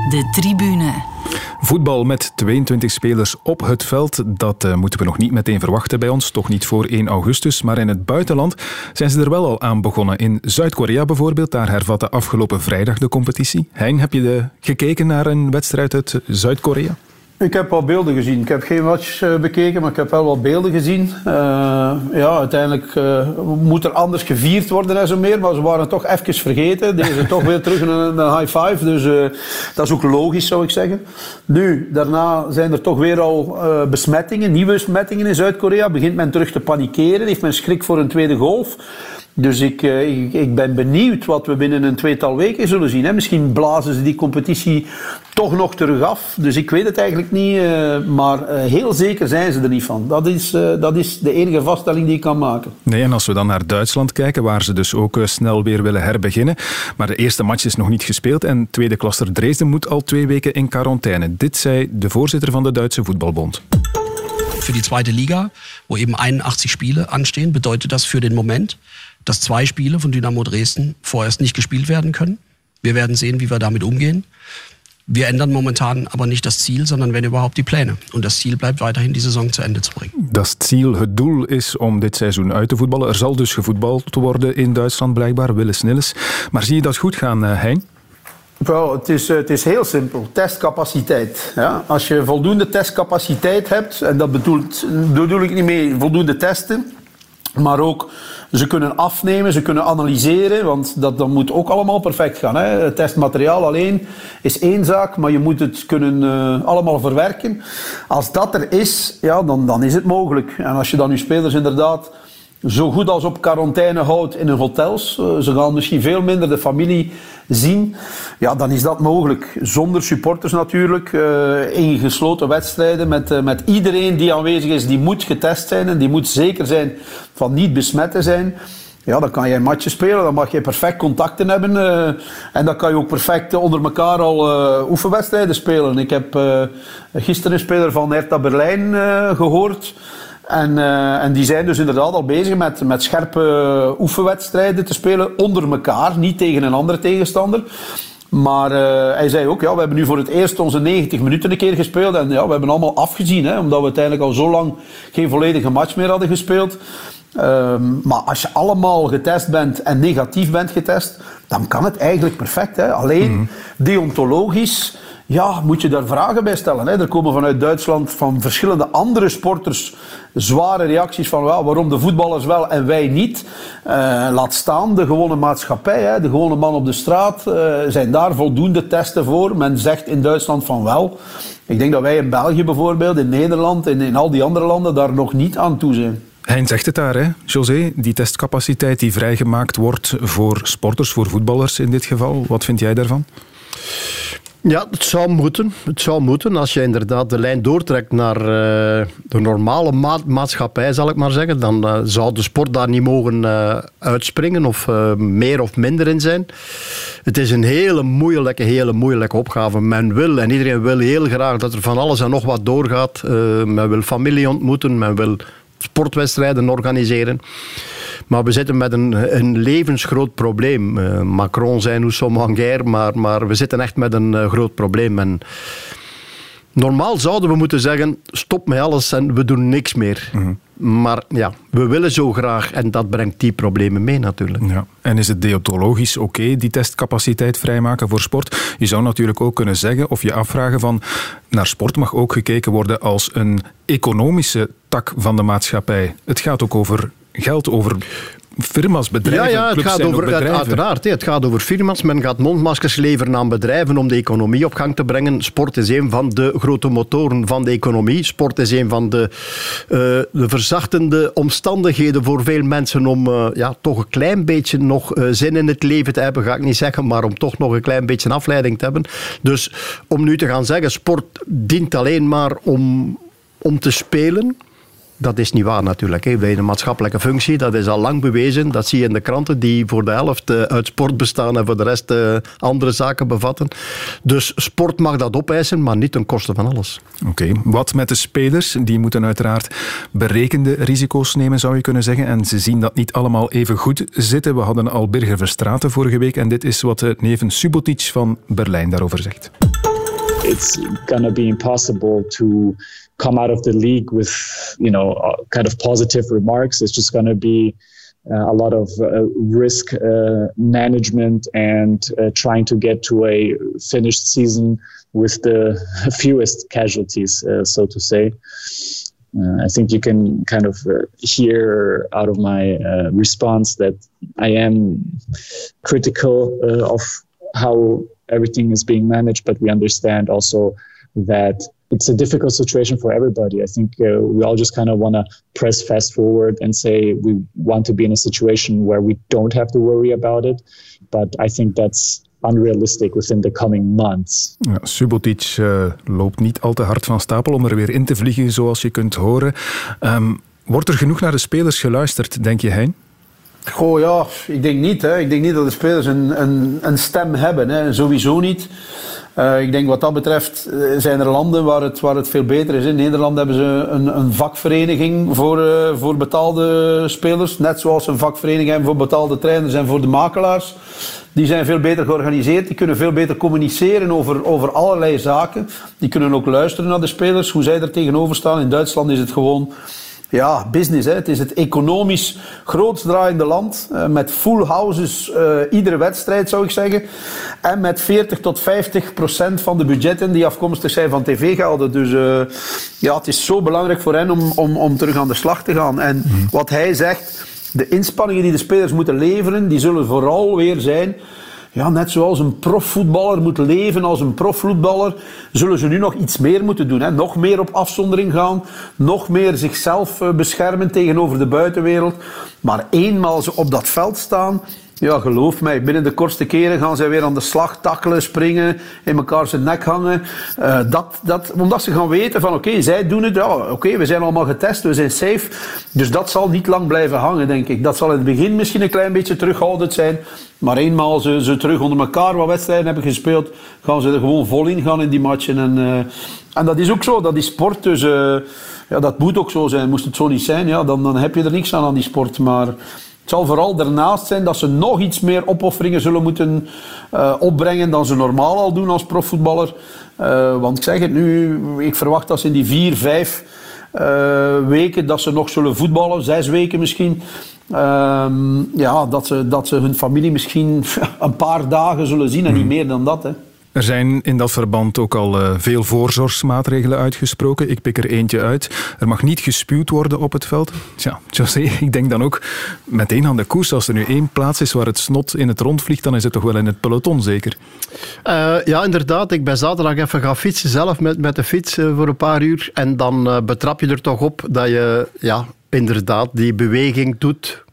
De tribune. Voetbal met 22 spelers op het veld, dat uh, moeten we nog niet meteen verwachten bij ons. Toch niet voor 1 augustus. Maar in het buitenland zijn ze er wel al aan begonnen. In Zuid-Korea bijvoorbeeld, daar hervatte afgelopen vrijdag de competitie. Hein, heb je de, gekeken naar een wedstrijd uit Zuid-Korea? Ik heb wel beelden gezien. Ik heb geen match uh, bekeken, maar ik heb wel wat beelden gezien. Uh, ja, uiteindelijk uh, moet er anders gevierd worden en zo meer, maar ze waren toch even vergeten. Deze toch weer terug naar een high five, dus dat is ook logisch zou ik zeggen. Nu, daarna zijn er toch weer al besmettingen, nieuwe besmettingen in Zuid-Korea. Begint men terug te panikeren, heeft men schrik voor een tweede golf. Dus ik, ik, ik, ben benieuwd wat we binnen een tweetal weken zullen zien. Hè. Misschien blazen ze die competitie toch nog terug af. Dus ik weet het eigenlijk niet. Uh, maar uh, heel zeker zijn ze er niet van. Dat is, uh, dat is de enige vaststelling die ik kan maken. Nee, en als we dan naar Duitsland kijken, waar ze dus ook snel weer willen herbeginnen. Maar de eerste match is nog niet gespeeld. En tweede klasser Dresden moet al twee weken in quarantaine. Dit zei de voorzitter van de Duitse Voetbalbond. Für die zweite Liga, wo eben 81 Spiele anstehen, bedeutet das für den Moment, dass zwei Spiele von Dynamo Dresden vorerst nicht gespielt werden können. Wir werden sehen, wie wir damit umgehen. Wir ändern momentan aber nicht das Ziel, sondern wenn überhaupt die Pläne. Und das Ziel bleibt weiterhin, die Saison zu Ende zu bringen. Das Ziel, het doel is om dit seizoen uit te voetballen. Er zal dus gevoetbald worden in Duitsland blijkbaar, Willis Nilles. Maar zie je dat goed gaan, eh, Hein? Wel, het is, het is heel simpel. Testcapaciteit. Ja? Als je voldoende testcapaciteit hebt, en dat bedoelt, bedoel ik niet mee voldoende testen, maar ook ze kunnen afnemen, ze kunnen analyseren, want dat, dat moet ook allemaal perfect gaan. Hè. Het testmateriaal alleen is één zaak, maar je moet het kunnen uh, allemaal verwerken. Als dat er is, ja, dan, dan is het mogelijk. En als je dan je spelers inderdaad zo goed als op quarantaine houdt in hun hotels. Uh, ze gaan misschien veel minder de familie zien. Ja, dan is dat mogelijk. Zonder supporters natuurlijk. Uh, in gesloten wedstrijden met, uh, met iedereen die aanwezig is. Die moet getest zijn en die moet zeker zijn van niet besmet te zijn. Ja, dan kan een matje spelen, dan mag je perfect contacten hebben. En dan kan je ook perfect onder elkaar al oefenwedstrijden spelen. Ik heb gisteren een speler van Hertha Berlijn gehoord. En, uh, en die zijn dus inderdaad al bezig met, met scherpe oefenwedstrijden te spelen onder elkaar, niet tegen een andere tegenstander. Maar uh, hij zei ook, ja, we hebben nu voor het eerst onze 90 minuten een keer gespeeld. En ja, we hebben allemaal afgezien, hè, omdat we uiteindelijk al zo lang geen volledige match meer hadden gespeeld. Um, maar als je allemaal getest bent en negatief bent getest, dan kan het eigenlijk perfect. Hè. Alleen mm -hmm. deontologisch ja, moet je daar vragen bij stellen. Hè. Er komen vanuit Duitsland van verschillende andere sporters zware reacties van waarom de voetballers wel en wij niet. Uh, laat staan de gewone maatschappij, hè, de gewone man op de straat. Uh, zijn daar voldoende testen voor? Men zegt in Duitsland van wel. Ik denk dat wij in België bijvoorbeeld, in Nederland en in al die andere landen daar nog niet aan toe zijn. Hein zegt het daar, hè, José. Die testcapaciteit die vrijgemaakt wordt voor sporters, voor voetballers in dit geval. Wat vind jij daarvan? Ja, het zou moeten. Het zou moeten als je inderdaad de lijn doortrekt naar uh, de normale ma maatschappij, zal ik maar zeggen. Dan uh, zou de sport daar niet mogen uh, uitspringen of meer of minder in zijn. Het is een hele moeilijke, hele moeilijke opgave. Men wil en iedereen wil heel graag dat er van alles en nog wat doorgaat. men wil familie ontmoeten, men wil sportwedstrijden organiseren. Maar we zitten met een, een levensgroot probleem. Uh, Macron zei nous sommes en guerre, maar, maar we zitten echt met een uh, groot probleem. En normaal zouden we moeten zeggen, stop met alles en we doen niks meer. Mm -hmm. Maar ja, we willen zo graag en dat brengt die problemen mee natuurlijk. Ja. En is het deontologisch oké, okay, die testcapaciteit vrijmaken voor sport? Je zou natuurlijk ook kunnen zeggen of je afvragen van naar sport mag ook gekeken worden als een economische tak van de maatschappij. Het gaat ook over geld, over firma's, bedrijven, Ja, ja het gaat over, uiteraard. Het gaat over firma's. Men gaat mondmaskers leveren aan bedrijven om de economie op gang te brengen. Sport is een van de grote motoren van de economie. Sport is een van de, uh, de verzachtende omstandigheden voor veel mensen om uh, ja, toch een klein beetje nog uh, zin in het leven te hebben, ga ik niet zeggen, maar om toch nog een klein beetje afleiding te hebben. Dus om nu te gaan zeggen, sport dient alleen maar om, om te spelen dat is niet waar natuurlijk. Hè. Bij een maatschappelijke functie, dat is al lang bewezen. Dat zie je in de kranten die voor de helft eh, uit sport bestaan en voor de rest uh, andere zaken bevatten. Dus sport mag dat opeisen, maar niet ten koste van alles. Oké, okay. wat met de spelers? Die moeten uiteraard berekende risico's nemen, zou je kunnen zeggen. En ze zien dat niet allemaal even goed zitten. We hadden al Birger Verstraten vorige week en dit is wat de neven Subotic van Berlijn daarover zegt. It's gonna be impossible to come out of the league with you know uh, kind of positive remarks. It's just going to be uh, a lot of uh, risk uh, management and uh, trying to get to a finished season with the fewest casualties, uh, so to say. I think you can kind of hear out of my response that I am critical of how everything is being managed, but we understand also that it's a difficult situation for everybody. I think uh, we all just kind of want to press fast forward and say we want to be in a situation where we don't have to worry about it. But I think that's unrealistic within the coming months. Ja, Subotic uh, loopt niet al te hard van stapel om er weer in te vliegen, zoals je kunt horen. Um, wordt er genoeg naar de spelers geluisterd, denk je, Hein? Goh, ja, ik denk niet. Hè. Ik denk niet dat de spelers een, een, een stem hebben. Hè. Sowieso niet. Uh, ik denk wat dat betreft uh, zijn er landen waar het, waar het veel beter is. In Nederland hebben ze een, een vakvereniging voor, uh, voor betaalde spelers. Net zoals een vakvereniging hebben voor betaalde trainers en voor de makelaars. Die zijn veel beter georganiseerd. Die kunnen veel beter communiceren over, over allerlei zaken. Die kunnen ook luisteren naar de spelers, hoe zij er tegenover staan. In Duitsland is het gewoon ja, business. Hè. Het is het economisch grootst draaiende land. Uh, met full houses uh, iedere wedstrijd, zou ik zeggen. En met 40 tot 50 procent van de budgetten die afkomstig zijn van tv-gelden. Dus uh, ja, het is zo belangrijk voor hen om, om, om terug aan de slag te gaan. En mm. wat hij zegt, de inspanningen die de spelers moeten leveren, die zullen vooral weer zijn ja, net zoals een profvoetballer moet leven als een profvoetballer, zullen ze nu nog iets meer moeten doen. Hè? Nog meer op afzondering gaan, nog meer zichzelf beschermen tegenover de buitenwereld. Maar eenmaal ze op dat veld staan, ja, geloof mij, binnen de kortste keren gaan zij weer aan de slag takkelen, springen, in elkaar zijn nek hangen. Uh, dat, dat, omdat ze gaan weten van oké, zij doen het, ja, oké, we zijn allemaal getest, we zijn safe. Dus dat zal niet lang blijven hangen, denk ik. Dat zal in het begin misschien een klein beetje terughoudend zijn. Maar eenmaal ze, ze terug onder elkaar wat wedstrijden hebben gespeeld, gaan ze er gewoon vol in gaan in die matchen. En, uh, en dat is ook zo, dat is sport. Dus uh, ja, dat moet ook zo zijn. Moest het zo niet zijn, ja, dan, dan heb je er niks aan aan die sport. Maar het zal vooral daarnaast zijn dat ze nog iets meer opofferingen zullen moeten uh, opbrengen dan ze normaal al doen als profvoetballer. Uh, want ik zeg het nu, ik verwacht dat ze in die vier, vijf uh, weken dat ze nog zullen voetballen, zes weken misschien. ja, dat ze, dat ze hun familie misschien een paar dagen zullen zien en niet meer dan dat. Hè. Er zijn in dat verband ook al uh, veel voorzorgsmaatregelen uitgesproken. Ik pik er eentje uit. Er mag niet gespuwd worden op het veld. Tja, José, ik denk dan ook meteen aan de koers. Als er nu één plaats is waar het snot in het rond vliegt, dan is het toch wel in het peloton zeker? Uh, ja, inderdaad. Ik ben zaterdag even gaan fietsen zelf met, met de fiets uh, voor een paar uur. En dan betrap je er toch op dat je ja, inderdaad die beweging doet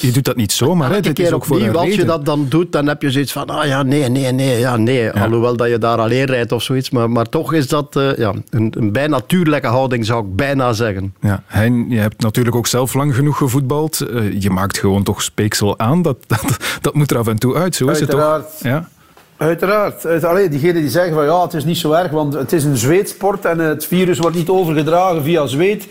je doet dat niet zomaar. Hè? Dit is ook voor als je dat dan doet, dan heb je zoiets van, ah ja, nee, nee, nee, ja, nee. Alhoewel dat je daar alleen rijdt of zoiets. Maar, maar toch is dat uh, ja, een, een bijna natuurlijke houding, zou ik bijna zeggen. Ja, Hein, je hebt natuurlijk ook zelf lang genoeg gevoetbald. Uh, je maakt gewoon toch speeksel aan. Dat, dat, dat moet er af en toe uit, zo is Uiteraard. het toch? Ja? Uiteraard. Alleen diegenen die zeggen van ja, het is niet zo erg, want het is een zweetsport en het virus wordt niet overgedragen via zweet.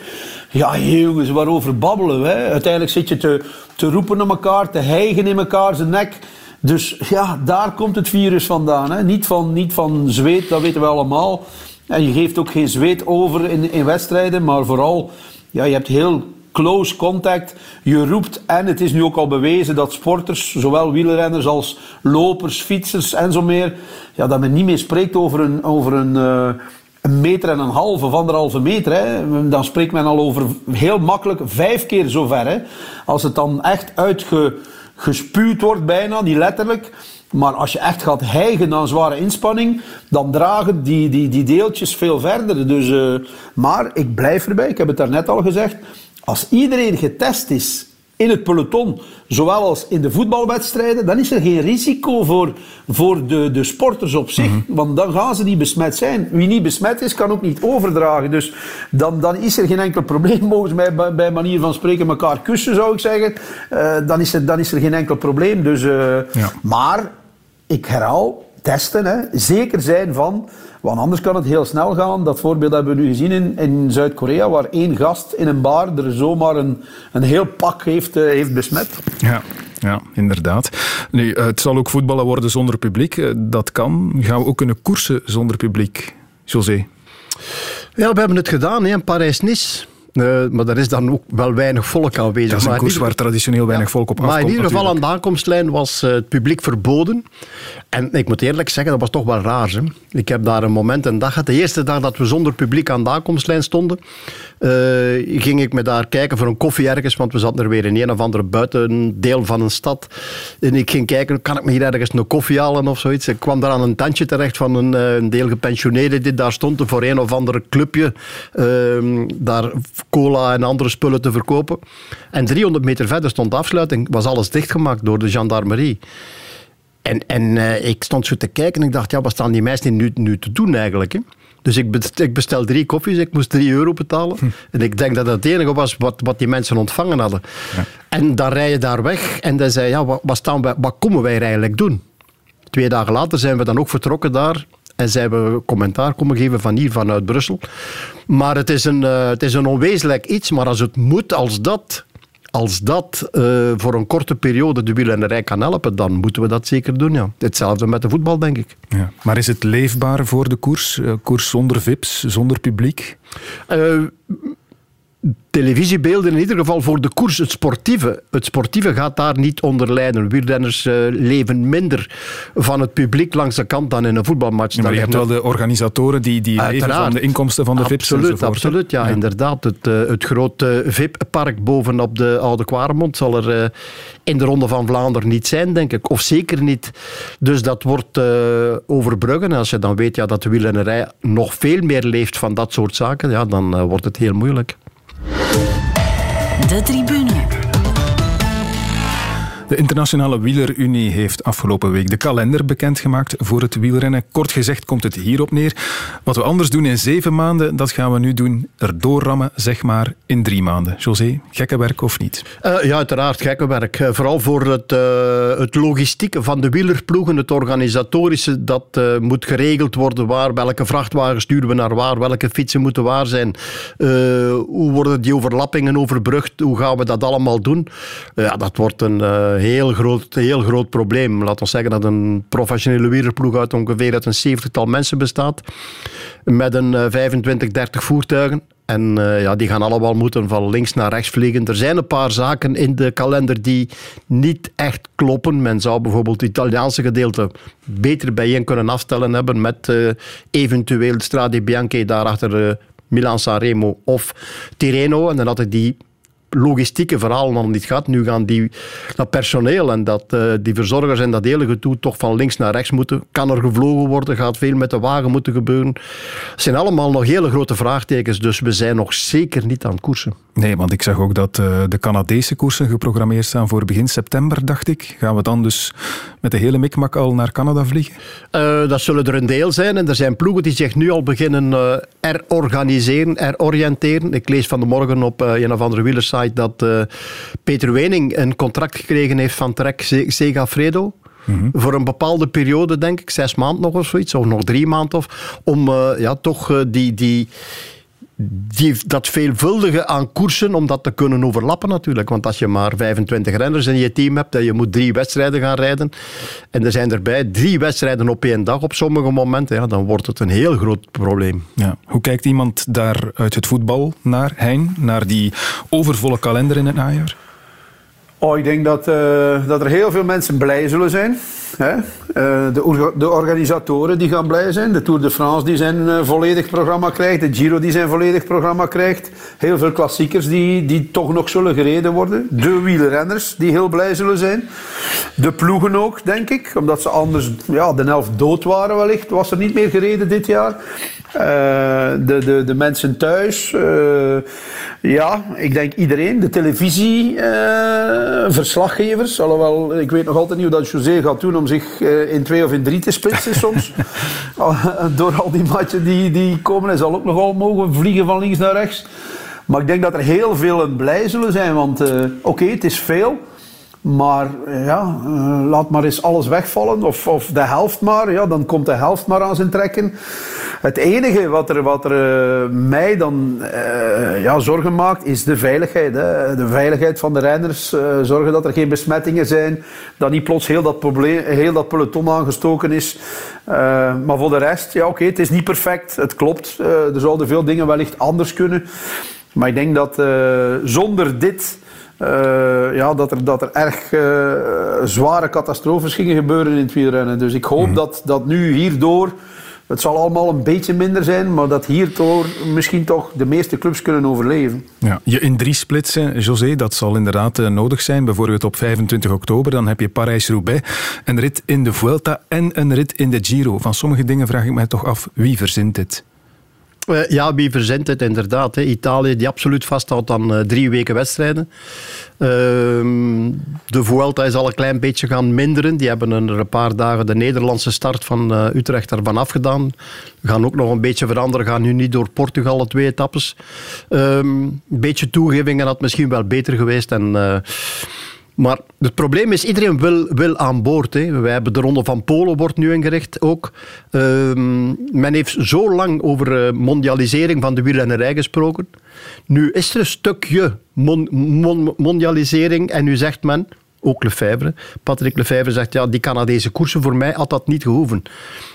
Ja, jongens, waarover babbelen we? Uiteindelijk zit je te, te roepen naar elkaar, te hijgen in elkaar zijn nek. Dus ja, daar komt het virus vandaan. Hè? Niet, van, niet van zweet, dat weten we allemaal. En je geeft ook geen zweet over in, in wedstrijden, maar vooral, ja, je hebt heel close contact. Je roept en het is nu ook al bewezen dat sporters, zowel wielrenners als lopers, fietsers en zo meer, ja, dat men niet meer spreekt over een, over een, uh, een meter en een halve of anderhalve meter. Hè. Dan spreekt men al over heel makkelijk vijf keer zo ver. Hè. Als het dan echt uitgespuwd wordt bijna, niet letterlijk. Maar als je echt gaat hijgen een zware inspanning, dan dragen die, die, die deeltjes veel verder. Dus, uh, maar ik blijf erbij, ik heb het daarnet al gezegd. Als iedereen getest is in het peloton, zowel als in de voetbalwedstrijden, dan is er geen risico voor, voor de, de sporters op zich. Mhm. Want dan gaan ze niet besmet zijn. Wie niet besmet is, kan ook niet overdragen. Dus dan, dan is er geen enkel probleem, mogen mij bij, bij manier van spreken elkaar kussen, zou ik zeggen. Uh, dan, is er, dan is er geen enkel probleem. Dus, uh, ja. Maar, ik herhaal, testen, hè. zeker zijn van want anders kan het heel snel gaan. Dat voorbeeld hebben we nu gezien in, in Zuid-Korea, waar één gast in een bar er zomaar een, een heel pak heeft, uh, heeft besmet. Ja. Ja, inderdaad. Nu, het zal ook voetballen worden zonder publiek. Eh, dat kan. Gaan we ook kunnen koersen zonder publiek, José? Ja, we hebben het gedaan in Parijs-Nice. Uh, maar er is dan ook wel weinig volk aanwezig. Dat is een koers waar traditioneel weinig volk op afkomt. Maar in ieder geval aan de aankomstlijn was uh, het publiek verboden. En ik moet eerlijk zeggen, dat was toch wel raar. Hè? Ik heb daar een moment een dag gehad. De eerste dag dat we zonder publiek aan de aankomstlijn stonden, ging ik me daar kijken voor een koffie ergens, want we zaten er weer in een of andere buitendeel van een stad. En ik ging kijken, kan ik me hier ergens een koffie halen of zoiets? Ik kwam daar aan een tandje terecht van een, een deel gepensioneerden die daar stonden voor een of ander clubje. Ehm, daar cola en andere spullen te verkopen. En 300 meter verder stond de afsluiting, was alles dichtgemaakt door de gendarmerie. En, en uh, ik stond zo te kijken en ik dacht, ja, wat staan die mensen nu, nu te doen eigenlijk? Dus ik, bestel, ik bestel drie koffies, ik moest drie euro betalen. Hm. En ik denk dat dat het enige was wat, wat die mensen ontvangen hadden. Ja. En dan rij je daar weg en dan zei ja, wat, wat, staan wij, wat komen wij eigenlijk doen? Twee dagen later zijn we dan ook vertrokken daar en zij hebben commentaar komen geven van hier, vanuit Brussel. Maar het is een, uh, het is een onwezenlijk iets. Maar als het moet, als dat, als dat uh, voor een korte periode de wielrennerij kan helpen, dan moeten we dat zeker doen. Ja. Hetzelfde met de voetbal, denk ik. Ja. Maar is het leefbaar voor de koers? Uh, koers zonder VIP's, zonder publiek? Televisiebeelden in ieder geval voor de koers, het sportieve. Het sportieve gaat daar niet onder lijden. Wielrenners uh, leven minder van het publiek langs de kant dan in een voetbalmatch. Ja, maar je hebt wel de organisatoren die, die leven van de inkomsten van de VIP's Absoluut, absoluut ja, ja, inderdaad. Het, uh, het grote VIP-park bovenop de Oude Kwaremond zal er uh, in de Ronde van Vlaanderen niet zijn, denk ik. Of zeker niet. Dus dat wordt overbruggen. En als je dan weet ja, dat de wielrennerij nog veel meer leeft van dat soort zaken, ja, dan wordt het heel moeilijk. De tribune. De Internationale Wielerunie heeft afgelopen week de kalender bekendgemaakt voor het wielrennen. Kort gezegd komt het hierop neer. Wat we anders doen in zeven maanden, dat gaan we nu doen erdoor rammen, zeg maar, in drie maanden. José, gekke werk of niet? Uh, ja, uiteraard gekke werk. Uh, vooral voor het, uh, het logistieke van de wielerploegen, het organisatorische, dat moet geregeld worden. Waar, welke vrachtwagens sturen we naar waar, welke fietsen moeten waar zijn. hoe worden die overlappingen overbrugd? Hoe gaan we dat allemaal doen? ja, dat wordt een heel groot, heel groot probleem. Laten we zeggen dat een professionele wielerploeg uit ongeveer uit een zeventigtal mensen bestaat. Met een 25, eh, 30 voertuigen. En uh, ja, die gaan allemaal moeten van links naar rechts vliegen. Er zijn een paar zaken in de kalender die niet echt kloppen. Men zou bijvoorbeeld het Italiaanse gedeelte beter bijeen kunnen afstellen hebben met uh, eventueel Strade Bianche daarachter uh, Milan Sanremo of Tirreno. En dan had ik die logistieke verhaal nog niet gehad. Nu gaan die, dat personeel en dat, uh, die verzorgers en dat hele gedoe toch van links naar rechts moeten. Kan er gevlogen worden? Gaat veel met de wagen moeten gebeuren? Het zijn allemaal nog hele grote vraagtekens, dus we zijn nog zeker niet aan het koersen. Nee, want ik zag ook dat uh, de Canadese koersen geprogrammeerd staan voor begin september, dacht ik. Gaan we dan dus met de hele mikmak al naar Canada vliegen? Uh, dat zullen er een deel zijn. En er zijn ploegen die zich nu al beginnen herorganiseren, heroriënteren. Ik lees van de morgen op een of andere wielersite dat Peter Wening een contract gekregen heeft van Trek Segafredo. Mm -hmm. Voor een bepaalde periode, denk ik, zes maanden nog of zoiets, of nog drie maanden, of, om ja, toch die, die, die, dat veelvuldige aan koersen, om dat te kunnen overlappen natuurlijk. Want als je maar 25 renners in je team hebt en je moet drie wedstrijden gaan rijden, en er zijn erbij drie wedstrijden op één dag op sommige momenten, ja, dan wordt het een heel groot probleem. Ja. Hoe kijkt iemand daar uit het voetbal naar, Hein, naar die overvolle kalender in het najaar? Oh, ik denk dat, uh, dat er heel veel mensen blij zullen zijn. Uh, de, de, organisatoren die gaan blij zijn. De Tour de France die zijn uh, volledig programma krijgt. De Giro die zijn volledig programma krijgt. Heel veel klassiekers die, die toch nog zullen gereden worden. De wielrenners die heel blij zullen zijn. De ploegen ook, denk ik. Omdat ze anders ja, de helft dood waren wellicht. Was er niet meer gereden dit jaar. Uh, de, de, de mensen thuis. ja, ik denk iedereen. De televisie verslaggevers. Alhoewel, ik weet nog altijd niet hoe dat José gaat doen om zich uh, in twee of in drie te splitsen soms. Door al die matchen die, die komen. Hij zal ook nogal mogen vliegen van links naar rechts. Maar ik denk dat er heel veel blij zullen zijn. Want uh, oké, okay, het is veel. Maar ja, uh, laat maar eens alles wegvallen. Of, of de helft maar. Ja, dan komt de helft maar aan zijn trekken. Het enige wat er, wat er uh, mij dan ja, zorgen maakt, is de veiligheid. Hè. De veiligheid van de renners. zorgen dat er geen besmettingen zijn. Dat niet plots heel dat, probleem, heel dat peloton aangestoken is. maar voor de rest, ja oké, het is niet perfect. Het klopt. er zouden veel dingen wellicht anders kunnen. Maar ik denk dat zonder dit ja, dat, er, dat er erg uh, zware catastrofes gingen gebeuren in het wielrennen. Dus ik hoop mm. dat, dat nu hierdoor, het zal allemaal een beetje minder zijn, maar dat hierdoor misschien toch de meeste clubs kunnen overleven. Ja, je in drie splitsen, José, dat zal inderdaad uh, nodig zijn. Bijvoorbeeld op 25 oktober, dan heb je Parijs-Roubaix, een rit in de Vuelta en een rit in de Giro. Van sommige dingen vraag ik mij toch af, wie verzint dit? Uh, ja, wie verzint het inderdaad? Hè? Italië die absoluut vasthoudt aan uh, drie weken wedstrijden. Uh, de Vuelta is al een klein beetje gaan minderen. Die hebben er een paar dagen de Nederlandse start van Utrecht ervan afgedaan. Gaan ook nog een beetje veranderen. Gaan nu niet door Portugal, de twee etappes. een beetje toegevingen had misschien wel beter geweest. En maar het probleem is, iedereen wil, wil aan boord. Hè. Wij hebben de Ronde van Polen wordt nu ingericht ook. Um, men heeft zo lang over uh, mondialisering van de wielrennerij gesproken. Nu is er een stukje mon, mon, mondialisering en nu zegt men, ook Lefebvre, Patrick Lefebvre zegt, ja, die Canadese koersen, voor mij had dat niet gehoeven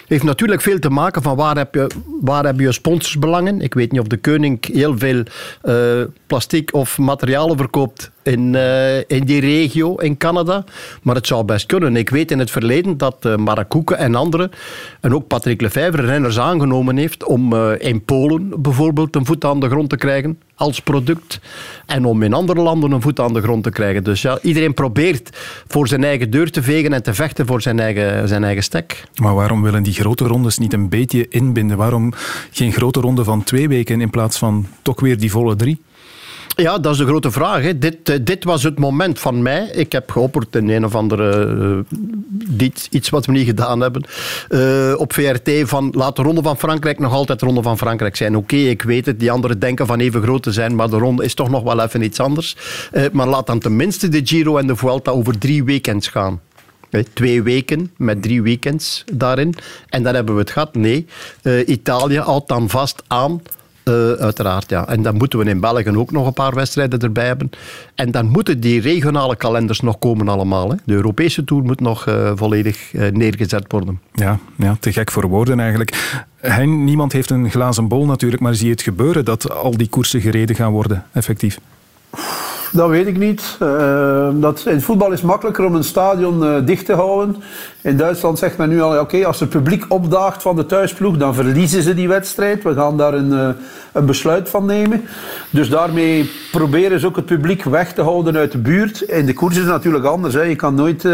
heeft natuurlijk veel te maken van waar heb je, waar heb je sponsorsbelangen. Ik weet niet of de koning heel veel uh, plastic of materialen verkoopt in, uh, in die regio in Canada. Maar het zou best kunnen. Ik weet in het verleden dat uh, Mark Koeken en anderen, en ook Patrick Lefevre, renners aangenomen heeft om in Polen bijvoorbeeld een voet aan de grond te krijgen als product. En om in andere landen een voet aan de grond te krijgen. Dus ja, iedereen probeert voor zijn eigen deur te vegen en te vechten voor zijn eigen, zijn eigen stek. Maar waarom willen die grote rondes niet een beetje inbinden? Waarom geen grote ronde van twee weken in plaats van toch weer die volle drie? Ja, dat is de grote vraag. Hè. Dit, uh, dit was het moment van mij. Ik heb geopperd in een of andere. Dit, iets wat we niet gedaan hebben. Uh, op VRT van. Laat de Ronde van Frankrijk nog altijd de Ronde van Frankrijk zijn. Oké, ik weet het. Die anderen denken van even groot te zijn. Maar de Ronde is toch nog wel even iets anders. maar laat dan tenminste de Giro en de Vuelta over drie weekends gaan. Twee weken met drie weekends daarin. En dan hebben we het gehad. Nee, uh, Italië houdt dan vast aan. Uh, uiteraard, ja. En dan moeten we in België ook nog een paar wedstrijden erbij hebben. En dan moeten die regionale kalenders nog komen allemaal. Hè. De Europese Tour moet nog uh, volledig neergezet worden. Ja, ja, te gek voor woorden eigenlijk. Niemand heeft een glazen bol natuurlijk, maar zie je het gebeuren dat al die koersen gereden gaan worden, effectief? Dat weet ik niet. Uh, dat, in het voetbal is het makkelijker om een stadion uh, dicht te houden. In Duitsland zegt men nu al, oké, als er publiek opdaagt van de thuisploeg, dan verliezen ze die wedstrijd. We gaan daar een, uh, een besluit van nemen. Dus daarmee proberen ze ook het publiek weg te houden uit de buurt. In de koers is het natuurlijk anders. Hè. Je kan nooit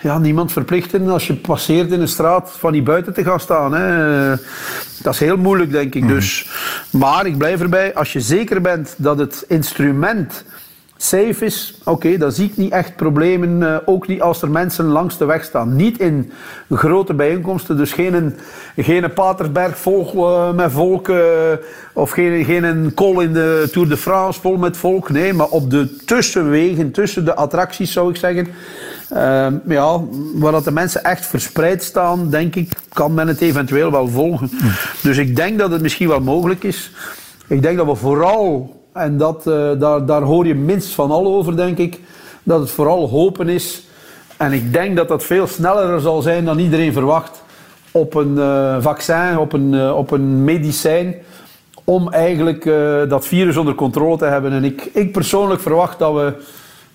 ja, niemand verplichten als je passeert in een straat van die buiten te gaan staan. Hè. Dat is heel moeilijk, denk ik. Mhm. Dus, maar ik blijf erbij, als je zeker bent dat het instrument safe is, oké, dan zie ik niet echt problemen. Uh, ook niet als er mensen langs de weg staan. Niet in grote bijeenkomsten, dus geen, geen Patersberg vol uh, met volk uh, of geen, geen kol in de Tour de France vol met volk. Nee, maar op de tussenwegen, tussen de attracties zou ik zeggen. Ehm, ja, waar dat de mensen echt verspreid staan, denk ik, kan men het eventueel wel volgen. Hm. Dus ik denk dat het misschien wel mogelijk is. Ik denk dat we vooral en dat, uh, daar, daar hoor je minst van al over, denk ik. Dat het vooral hopen is. En ik denk dat dat veel sneller zal zijn dan iedereen verwacht. Op een uh, vaccin, op een, uh, op een medicijn. Om eigenlijk dat virus onder controle te hebben. En ik, ik persoonlijk verwacht dat we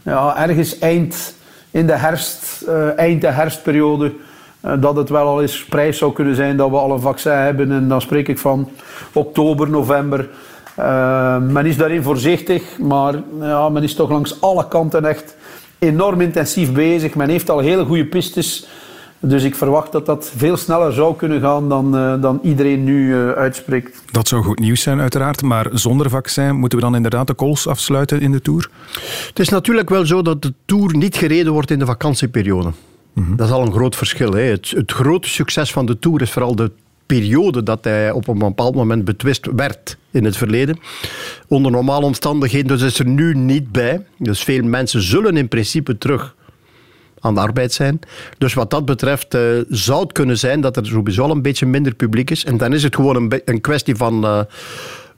ja, ergens eind in de herfst, eind de herfstperiode. dat het wel al eens prijs zou kunnen zijn dat we al een vaccin hebben. En dan spreek ik van oktober, november. Uh, men is daarin voorzichtig, maar ja, men is toch langs alle kanten echt enorm intensief bezig. Men heeft al hele goede pistes. Dus ik verwacht dat dat veel sneller zou kunnen gaan dan, uh, dan iedereen nu uh, uitspreekt. Dat zou goed nieuws zijn, uiteraard. Maar zonder vaccin moeten we dan inderdaad de kools afsluiten in de Tour? Het is natuurlijk wel zo dat de Tour niet gereden wordt in de vakantieperiode. Mm -hmm. Dat is al een groot verschil. Hè. Het, het grote succes van de Tour is vooral de periode dat hij op een bepaald moment betwist werd in het verleden. Onder normale omstandigheden, dus is er nu niet bij. Dus veel mensen zullen in principe terug aan de arbeid zijn. Dus wat dat betreft uh, zou het kunnen zijn dat er sowieso al een beetje minder publiek is. En dan is het gewoon een, een kwestie van uh,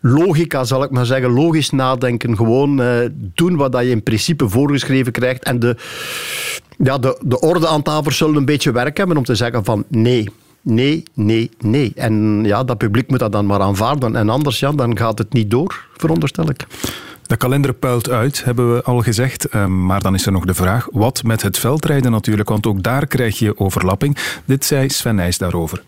logica, zal ik maar zeggen. Logisch nadenken. Gewoon uh, doen wat je in principe voorgeschreven krijgt. En de, ja, de, de orde aan tafel zullen een beetje werk hebben om te zeggen van nee nee, nee, nee. En ja, dat publiek moet dat dan maar aanvaarden. En anders, ja, dan gaat het niet door, veronderstel ik. De kalender puilt uit, hebben we al gezegd. Ehm, maar dan is er nog de vraag, wat met het veldrijden natuurlijk? Want ook daar krijg je overlapping. Dit zei Sven Nijs daarover.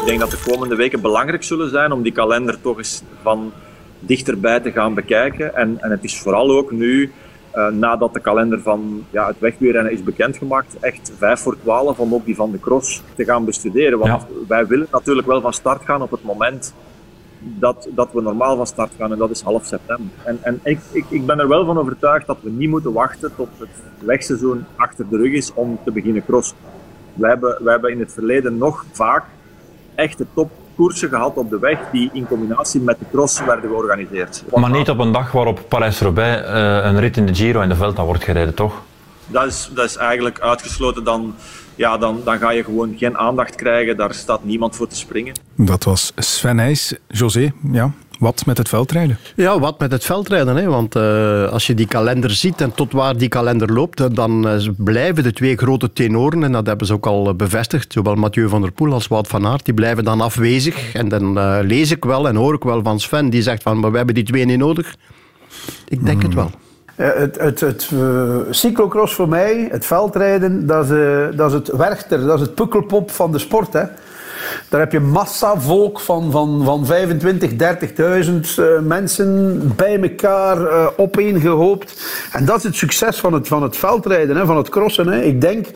Ik denk dat de komende weken belangrijk zullen zijn om die kalender toch eens van dichterbij te gaan bekijken. En, en het is vooral ook nu uh, nadat de kalender van ja, het wegweerrennen is bekendgemaakt, echt vijf voor twaalf om ook die van de cross te gaan bestuderen. Want wij willen natuurlijk wel van start gaan op het moment dat, dat we normaal van start gaan en dat is half september. En, en ik, ik, ik ben er wel van overtuigd dat we niet moeten wachten tot het wegseizoen achter de rug is om te beginnen crossen. Wij hebben, wij hebben in het verleden nog vaak echte top koersen gehad op de weg die in combinatie met de cross werden georganiseerd. Maar niet op een dag waarop Parijs-Roubaix uh, een rit in de Giro in de Vuelta wordt gereden, toch? Dat is, dat is eigenlijk uitgesloten. Dan, ja, dan, dan ga je gewoon geen aandacht krijgen. Daar staat niemand voor te springen. Dat was Sven Nijs. José, ja, wat met het veldrijden? Ja, wat met het veldrijden. Hè? Want uh, als je die kalender ziet en tot waar die kalender loopt, dan uh, blijven de twee grote tenoren, en dat hebben ze ook al bevestigd, zowel Mathieu van der Poel als Wout van Aert, die blijven dan afwezig. En dan uh, lees ik wel en hoor ik wel van Sven, die zegt van, maar we hebben die twee niet nodig. Ik denk het wel. Het, het, het uh, cyclocross voor mij, het veldrijden, dat is, uh, dat is het werchter, dat is het pukkelpop van de sport. Hè. Daar heb je massa volk van, van, van 25, 30.000 uh, mensen bij elkaar uh, opeengehoopt. En dat is het succes van het, van het veldrijden, hè, van het crossen. Hè. Ik denk,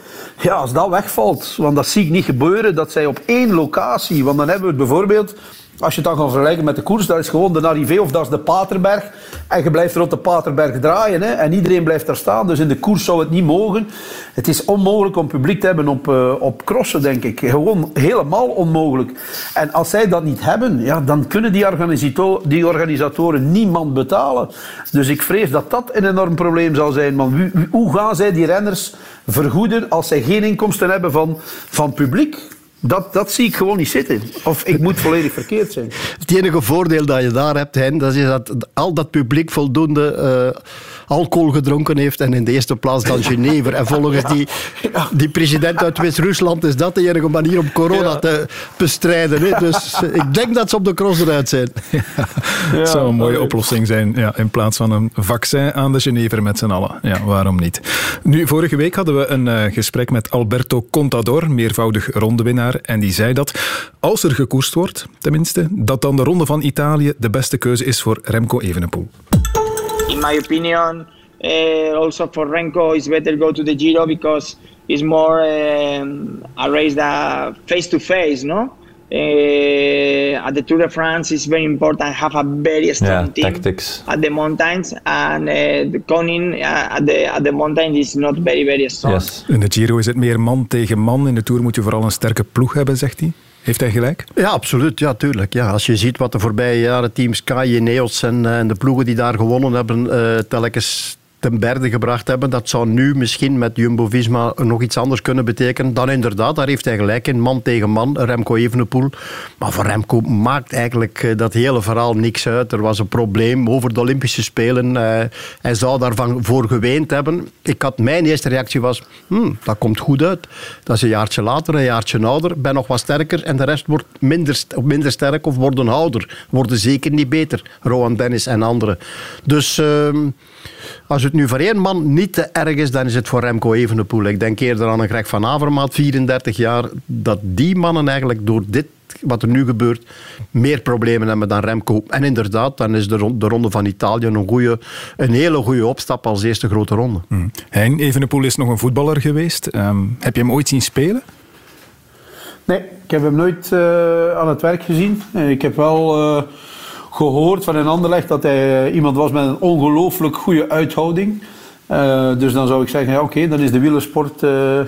ja, als dat wegvalt, want dat zie ik niet gebeuren, dat zij op één locatie, want dan hebben we het bijvoorbeeld als je het dan gaat vergelijken met de koers, dat is gewoon de Arrivé of dat is de Paterberg. En je blijft rond de Paterberg draaien hè, en iedereen blijft daar staan. Dus in de koers zou het niet mogen. Het is onmogelijk om publiek te hebben op, uh, op crossen, denk ik. Gewoon helemaal onmogelijk. En als zij dat niet hebben, ja, dan kunnen die, organisator die organisatoren niemand betalen. Dus ik vrees dat dat een enorm probleem zal zijn. Want hoe gaan zij die renners vergoeden als zij geen inkomsten hebben van, van publiek? Dat, dat zie ik gewoon niet zitten. Of ik moet volledig verkeerd zijn. Het enige voordeel dat je daar hebt, Hein, dat is dat al dat publiek voldoende uh, alcohol gedronken heeft. En in de eerste plaats dan Genever. En volgens die, die president uit West-Rusland is dat de enige manier om corona te bestrijden. Hè. Dus ik denk dat ze op de cross eruit zijn. Ja, dat zou een mooie oplossing zijn. Ja, in plaats van een vaccin aan de Genever met z'n allen. Ja, waarom niet? Nu, vorige week hadden we een uh, gesprek met Alberto Contador, meervoudig rondewinnaar. En die zei dat als er gekoerst wordt, tenminste, dat dan de ronde van Italië de beste keuze is voor Remco Evenepoel. In my opinion, uh, also for Remco, it's better go to the Giro because it's more um, a race that face to face, no? Uh, at the Tour de France, it's very important have a very strong yeah, team tactics. at the mountains, and uh, the Koning uh, at the at the mountain is not very very strong. Yes. In de Giro is het meer man tegen man. In de Tour moet je vooral een sterke ploeg hebben, zegt hij. Heeft hij gelijk? Ja, absoluut. Ja, tuurlijk. Ja, als je ziet wat de voorbije jaren Team Sky, Ineos en, en de ploegen die daar gewonnen hebben, uh, telkens ten berde gebracht hebben. Dat zou nu misschien met Jumbo-Visma nog iets anders kunnen betekenen. Dan inderdaad, daar heeft hij gelijk in. Man tegen man, Remco Evenepoel. Maar voor Remco maakt eigenlijk dat hele verhaal niks uit. Er was een probleem over de Olympische Spelen. Uh, hij zou daarvan voor geweend hebben. Ik had, mijn eerste reactie was, hmm, dat komt goed uit. Dat is een jaartje later, een jaartje ouder. Ben nog wat sterker en de rest wordt minder, minder sterk of worden ouder. Worden zeker niet beter. Rowan Dennis en anderen. Dus... Uh, als het nu voor één man niet te erg is, dan is het voor Remco Evenepoel. Ik denk eerder aan een Greg van Avermaat, 34 jaar, dat die mannen eigenlijk door dit wat er nu gebeurt, meer problemen hebben dan Remco. En inderdaad, dan is de, ronde, de ronde van Italië een, goeie, een hele goede opstap als eerste grote ronde. Hmm. Hein Evenepoel is nog een voetballer geweest. Um, heb je hem ooit zien spelen? Nee, ik heb hem nooit uh, aan het werk gezien. Ik heb wel... Uh, gehoord van een ander leg dat hij iemand was met een ongelooflijk goede uithouding. Uh, dus dan zou ik zeggen, ja, oké, dan is de wielersport uh,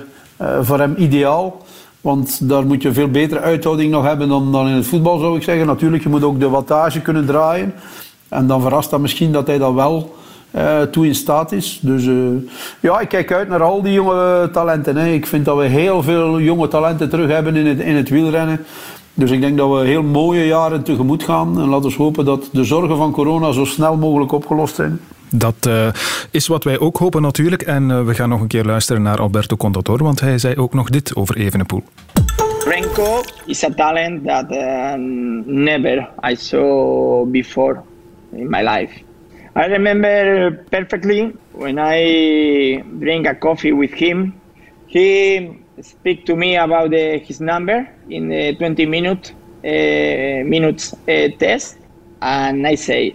voor hem ideaal. Want daar moet je veel betere uithouding nog hebben dan, dan in het voetbal, zou ik zeggen. Natuurlijk, je moet ook de wattage kunnen draaien. En dan verrast dat misschien dat hij dat wel toe in staat is. Dus ja, ik kijk uit naar al die jonge talenten. Hè. Ik vind dat we heel veel jonge talenten terug hebben in het, in het wielrennen. Dus ik denk dat we heel mooie jaren tegemoet gaan. En laten we hopen dat de zorgen van corona zo snel mogelijk opgelost zijn. Dat uh, is wat wij ook hopen natuurlijk. En uh, we gaan nog een keer luisteren naar Alberto Contador, want hij zei ook nog dit over Evenepoel. Renko is a talent that uh, never I saw before in my life. I remember perfectly when I drink a coffee with him. He speak to me about the, his number in the 20 minute uh, minutes uh, test, and I say,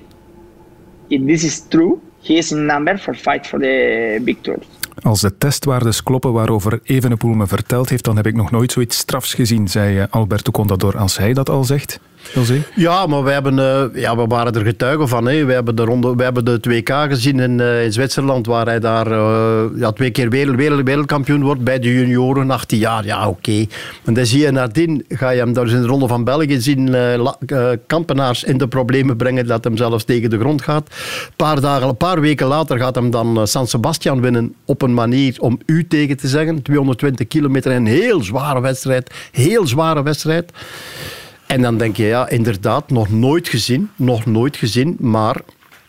if this is true, he is in number for fight for the victory. Als de testwaardes kloppen waarover Evenepoel me verteld heeft, dan heb ik nog nooit zoiets strafs gezien, zei Alberto Contador. Als hij dat al zegt? Ja, maar we, hebben, uh, ja, we waren er getuigen van. Hè. We, hebben de ronde, we hebben de 2K gezien in, uh, in Zwitserland, waar hij daar uh, ja, twee keer wereld, wereld, wereldkampioen wordt bij de junioren, 18 jaar. Ja, oké. Maar dan zie je nadien, ga je hem daar in de ronde van België zien, kampenaars in de problemen brengen, dat hem zelfs tegen de grond gaat. Een paar, dagen, een paar weken later gaat hem dan San Sebastian winnen op een manier om u tegen te zeggen. 220 kilometer, een heel zware wedstrijd. Heel zware wedstrijd. En dan denk je, ja, inderdaad, nog nooit gezien, nog nooit gezien, maar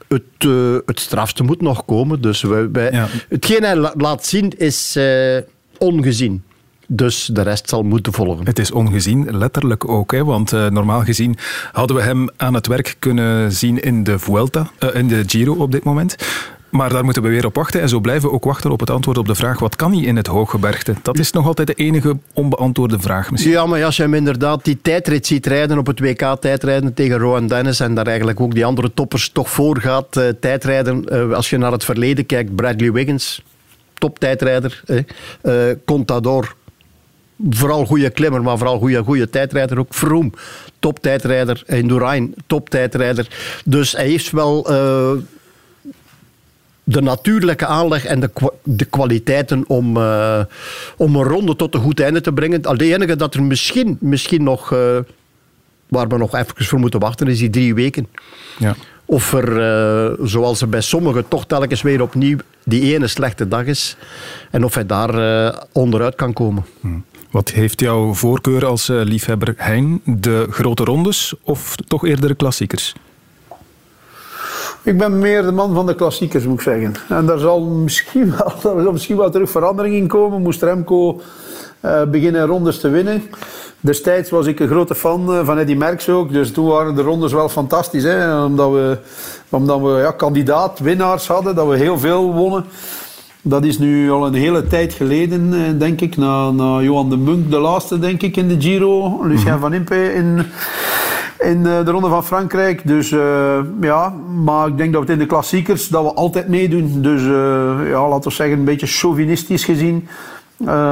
het, uh, het strafste moet nog komen. Dus wij, wij, ja. hetgeen hij la laat zien is uh, ongezien. Dus de rest zal moeten volgen. Het is ongezien, letterlijk ook. Hè? Want uh, normaal gezien hadden we hem aan het werk kunnen zien in de Vuelta, in de Giro op dit moment. Maar daar moeten we weer op wachten. En zo blijven we ook wachten op het antwoord op de vraag: wat kan hij in het hooggebergte? Dat is nog altijd de enige onbeantwoorde vraag misschien. Ja, maar als je hem inderdaad die tijdrit ziet rijden op het WK-tijdrijden tegen Rowan Dennis en daar eigenlijk ook die andere toppers toch voor gaat uh, tijdrijden. Uh, als je naar het verleden kijkt, Bradley Wiggins, toptijdrijder. Uh, Contador, vooral goede klimmer, maar vooral goede, goede tijdrijder. Ook Froome, toptijdrijder. Indurain, toptijdrijder. Dus hij heeft wel de natuurlijke aanleg en de, de kwaliteiten om, uh, om een ronde tot een goed einde te brengen. De enige dat er misschien, misschien nog, uh, waar we nog even voor moeten wachten, is die drie weken. Ja. Of er, uh, zoals er bij sommigen, toch telkens weer opnieuw die ene slechte dag is. En of hij daar onderuit kan komen. Hmm. Wat heeft jouw voorkeur als liefhebber Hein? De grote rondes of toch eerder de klassiekers? Ik ben meer de man van de klassiekers, moet ik zeggen. En daar zal misschien wel, daar zal misschien wel terug verandering in komen. Moest Remco uh, beginnen rondes te winnen. Destijds was ik een grote fan uh, van Eddy Merckx ook. Dus toen waren de rondes wel fantastisch. Hè? Omdat we, omdat we ja, kandidaat, winnaars hadden. Dat we heel veel wonnen. Dat is nu al een hele tijd geleden, eh, denk ik. Na, na Johan de Munk, de laatste, denk ik, in de Giro. Lucien mm van Impe in, in eh, de Ronde van Frankrijk. Dus uh, ja, maar ik denk dat we het in de klassiekers dat we altijd meedoen. Dus uh, ja, laten we zeggen, een beetje chauvinistisch gezien.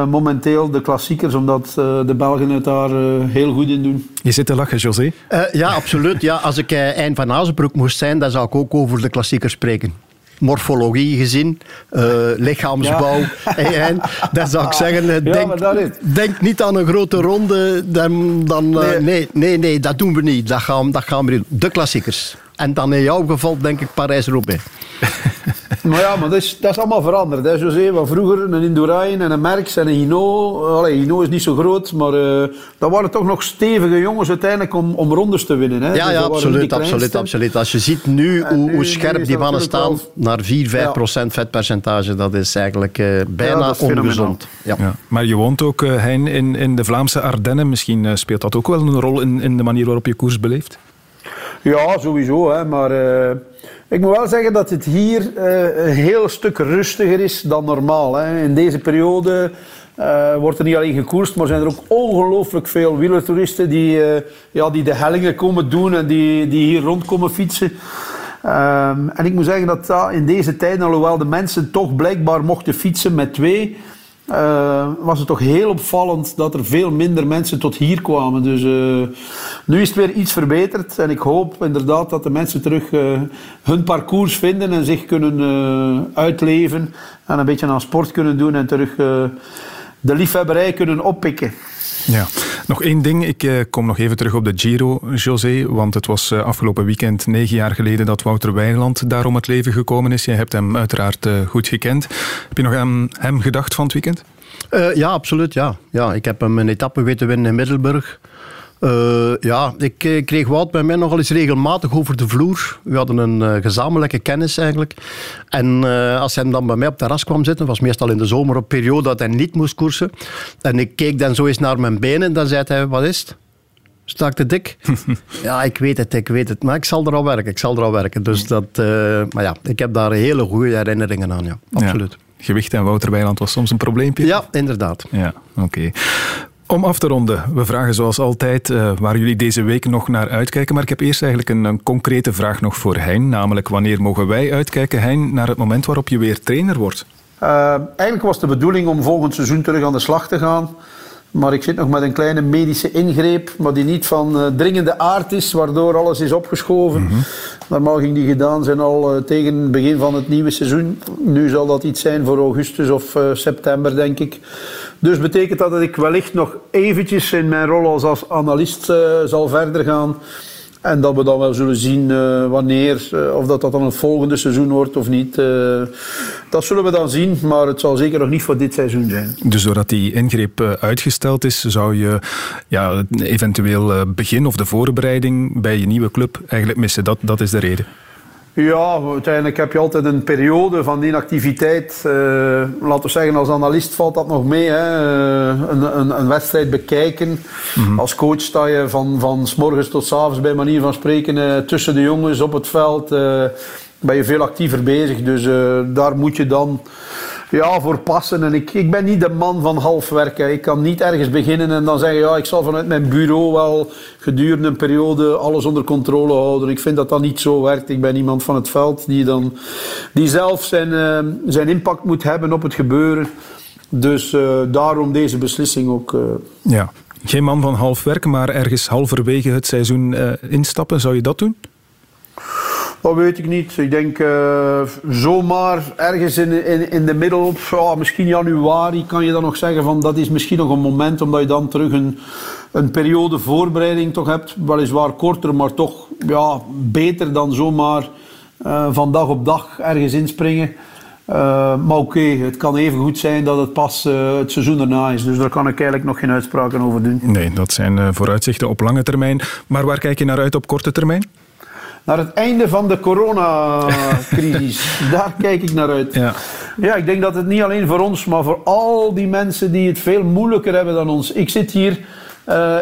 momenteel de klassiekers, omdat de Belgen het daar heel goed in doen. Je zit te lachen, José. ja, absoluut. Ja, als ik eind van Azenbroek moest zijn, dan zou ik ook over de klassiekers spreken morfologie gezien, uh, lichaamsbouw. Ja. En, dan zou ik zeggen, denk, denk, niet aan een grote ronde. Dan, dan, nee. Uh, nee. nee, nee, dat doen we niet. Dat gaan, dat gaan we doen. De klassiekers. En dan in jouw geval denk ik Parijs-Roubaix. maar ja, maar dat is, dat is allemaal veranderd. Hè. José, van vroeger een Indurain en een Merckx en een Hino. Allee, Hino is niet zo groot, maar uh, dat waren toch nog stevige jongens uiteindelijk om, om rondes te winnen. Hè. Ja, dus ja absoluut, absoluut, absoluut. Als je ziet nu hoe, hoe scherp die mannen staan wel... naar 4, 5 ja. procent vetpercentage, dat is eigenlijk uh, bijna ja, ongezond. Ja. ja. Maar je woont ook, uh, Hein, in, in de Vlaamse Ardennen. Misschien speelt dat ook wel een rol in, in de manier waarop je koers beleeft? Ja, sowieso. Hè. Maar uh, ik moet wel zeggen dat het hier uh, een heel stuk rustiger is dan normaal. Hè. In deze periode uh, wordt er niet alleen gekoerst, maar zijn er ook ongelooflijk veel wielertoeristen die, ja, die de hellingen komen doen en die, die hier rond komen fietsen. Um, en ik moet zeggen dat in deze tijd, alhoewel de mensen toch blijkbaar mochten fietsen met twee, uh, was het toch heel opvallend dat er veel minder mensen tot hier kwamen. Dus uh, nu is het weer iets verbeterd en ik hoop inderdaad dat de mensen terug uh, hun parcours vinden en zich kunnen uitleven en een beetje aan sport kunnen doen en terug de liefhebberij kunnen oppikken. Ja, nog één ding. Ik eh, kom nog even terug op de Giro, José. Want het was eh, afgelopen weekend negen jaar geleden dat Wouter Weiland daarom het leven gekomen is. Je hebt hem uiteraard eh, goed gekend. Heb je nog aan hem gedacht van het weekend? ja, absoluut. Ja. Ja, ik heb hem een etappe weten winnen in Middelburg. Uh, ja, ik uh, kreeg Wout bij mij nogal eens regelmatig over de vloer. We hadden een uh, gezamenlijke kennis eigenlijk. En als hij dan bij mij op het terras kwam zitten, was meestal in de zomer op periode dat hij niet moest koersen. En ik keek dan zo eens naar mijn benen en dan zei hij, wat is het? Sta ik te dik? ja, ik weet het, ik weet het. Maar ik zal er al werken, ik zal er al werken. Dus dat, maar ja, ik heb daar hele goede herinneringen aan, ja. Absoluut. Ja. Gewicht en Wouter Weiland was soms een probleempje? Ja, inderdaad. Ja, oké. Om af te ronden, we vragen zoals altijd uh, waar jullie deze week nog naar uitkijken. Maar ik heb eerst eigenlijk een, een, concrete vraag nog voor Hein. Namelijk, wanneer mogen wij uitkijken, Hein, naar het moment waarop je weer trainer wordt? Uh, eigenlijk was de bedoeling om volgend seizoen terug aan de slag te gaan. Maar ik zit nog met een kleine medische ingreep, maar die niet van uh, dringende aard is, waardoor alles is opgeschoven. Mm -hmm. Normaal ging die gedaan zijn al uh, tegen het begin van het nieuwe seizoen. Nu zal dat iets zijn voor augustus of uh, september, denk ik. Dus betekent dat dat ik wellicht nog eventjes in mijn rol als, als analist zal verder gaan. En dat we dan wel zullen zien uh, wanneer, uh, of dat dat dan het volgende seizoen wordt of niet. Uh, dat zullen we dan zien, maar het zal zeker nog niet voor dit seizoen zijn. Dus doordat die ingreep uitgesteld is, zou je ja, eventueel begin of de voorbereiding bij je nieuwe club eigenlijk missen. Dat, dat is de reden. Ja, uiteindelijk heb je altijd een periode van inactiviteit. Uh, laten we zeggen, als analist valt dat nog mee. Hè. Uh, een, een, een, wedstrijd bekijken. Mm -hmm. Als coach sta je van, van s morgens tot s avonds bij manier van spreken uh, tussen de jongens op het veld. ben je veel actiever bezig. Dus daar moet je dan ja, voor passen. En ik, ik ben niet de man van half werken. Ik kan niet ergens beginnen en dan zeggen, ja, ik zal vanuit mijn bureau wel gedurende een periode alles onder controle houden. Ik vind dat dat niet zo werkt. Ik ben iemand van het veld die, dan, die zelf zijn, uh, zijn impact moet hebben op het gebeuren. Dus uh, daarom deze beslissing ook. Uh. Ja, geen man van half werken, maar ergens halverwege het seizoen instappen. Zou je dat doen? Dat weet ik niet. Ik denk uh, zomaar ergens in, in, in de middel, oh, misschien januari, kan je dan nog zeggen van dat is misschien nog een moment omdat je dan terug een, een periode voorbereiding toch hebt. Weliswaar korter, maar toch ja, beter dan zomaar uh, van dag op dag ergens inspringen. Uh, maar oké, het kan even goed zijn dat het pas het seizoen erna is. Dus daar kan ik eigenlijk nog geen uitspraken over doen. Nee, dat zijn vooruitzichten op lange termijn. Maar waar kijk je naar uit op korte termijn? Naar het einde van de coronacrisis. Daar kijk ik naar uit. Ja. ja, ik denk dat het niet alleen voor ons, maar voor al die mensen die het veel moeilijker hebben dan ons. Ik zit hier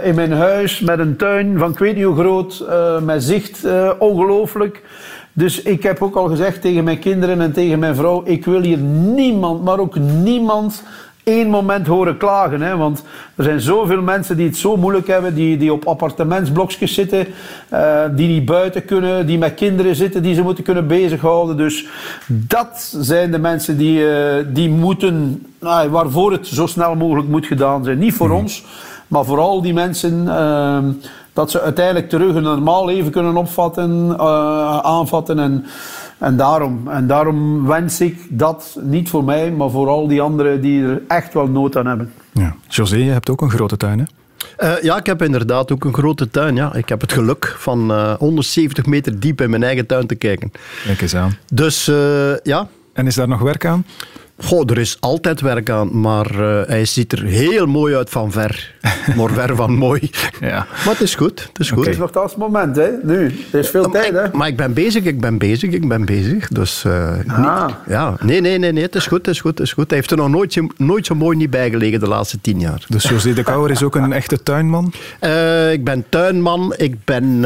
in mijn huis met een tuin van ik weet niet hoe groot, met zicht ongelooflijk. Dus ik heb ook al gezegd tegen mijn kinderen en tegen mijn vrouw: ik wil hier niemand, maar ook niemand één moment horen klagen. Hè? Want er zijn zoveel mensen die het zo moeilijk hebben, die, die op appartementsblokjes zitten, uh, die niet buiten kunnen, die met kinderen zitten, die ze moeten kunnen bezighouden. Dus dat zijn de mensen die, uh, die moeten, nou, waarvoor het zo snel mogelijk moet gedaan zijn. Niet voor mm. ons, maar voor al die mensen. Uh, dat ze uiteindelijk terug een normaal leven kunnen opvatten, uh, aanvatten. En, en, daarom, en daarom wens ik dat niet voor mij, maar voor al die anderen die er echt wel nood aan hebben. Ja. José, je hebt ook een grote tuin, hè? Uh, ja, ik heb inderdaad ook een grote tuin. Ja. Ik heb het geluk van uh, 170 meter diep in mijn eigen tuin te kijken. Kijk eens aan. Dus uh, ja. En is daar nog werk aan? Goh, er is altijd werk aan, maar uh, hij ziet er heel mooi uit van ver. maar ver van mooi. Ja. Maar het is goed. Het is, goed. Okay. het het moment, hè? Nu. Er is veel tijd, hè? Maar ik ben bezig, ik ben bezig, ik ben bezig. Dus, uh, ah. niet, ja. Nee, nee, nee, nee, het is goed, het is goed, het is goed. Hij heeft er nog nooit, nooit zo mooi niet bij gelegen de laatste tien jaar. Dus José de Kouwer is ook een echte tuinman? Uh, ik ben tuinman, ik ben,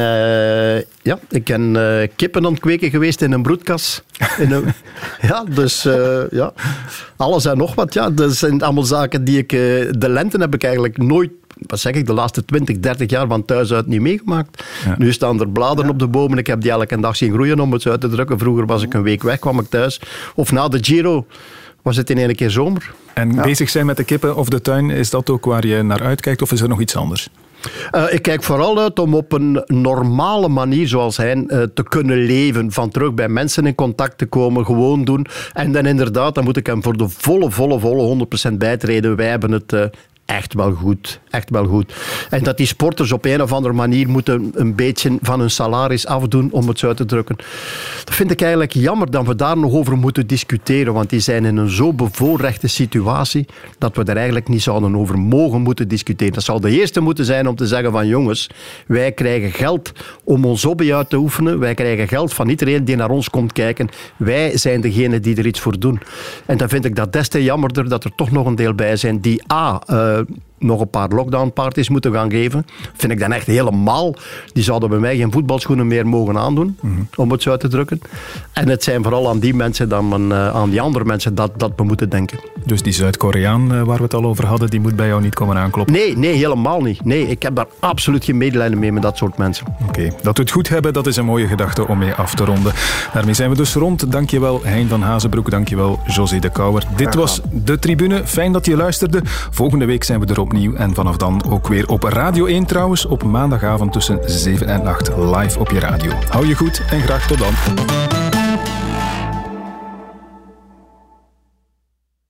ja, ik ben kippen aan het kweken geweest in een broedkas. In een, ja, dus ja alles en nog wat. Ja, dat zijn allemaal zaken die ik... Eh, de lente heb ik eigenlijk nooit wat zeg ik, de laatste 20, 30 jaar van thuis uit niet meegemaakt. Nu staan er bladeren op de bomen. Ik heb die elke dag zien groeien om het zo uit te drukken. Vroeger was ik een week weg, kwam ik thuis. Of na de Giro was het in één keer zomer. En bezig zijn met de kippen of de tuin, is dat ook waar je naar uitkijkt of is er nog iets anders? Uh, ik kijk vooral uit om op een normale manier, zoals hij, uh, te kunnen leven. Van terug bij mensen in contact te komen, gewoon doen. En dan inderdaad, dan moet ik hem voor de volle, volle, volle 100% bijtreden. Wij hebben het uh, echt wel goed. Echt wel goed. En dat die sporters op een of andere manier moeten een beetje van hun salaris afdoen, om het zo uit te drukken. Dat vind ik eigenlijk jammer dat we daar nog over moeten discussiëren, want die zijn in een zo bevoorrechte situatie dat we er eigenlijk niet zouden over mogen moeten discussiëren. Dat zal de eerste moeten zijn om te zeggen van jongens, wij krijgen geld om ons hobby uit te oefenen, wij krijgen geld van iedereen die naar ons komt kijken. Wij zijn degene die er iets voor doen. En dan vind ik dat des te jammerder dat er toch nog een deel bij zijn die A... Uh, uh, nog een paar lockdown-parties moeten gaan geven. Vind ik dan echt helemaal. Die zouden bij mij geen voetbalschoenen meer mogen aandoen, mm -hmm. om het zo uit te drukken. En het zijn vooral aan die mensen dan uh, aan die andere mensen dat, dat we moeten denken. Dus die Zuid-Koreaan uh, waar we het al over hadden, die moet bij jou niet komen aankloppen? Nee, nee, helemaal niet. Nee, ik heb daar absoluut geen medelijden mee met dat soort mensen. Oké, okay. dat we het goed hebben, dat is een mooie gedachte om mee af te ronden. Daarmee zijn we dus rond. Dankjewel Hein van Hazenbroek, dankjewel José de Kouwer. Dit was De Tribune. Fijn dat je luisterde. Volgende week zijn we er opnieuw en vanaf dan ook weer op Radio 1 trouwens, op maandagavond tussen 7 en 8 live op je radio. Hou je goed en graag tot dan.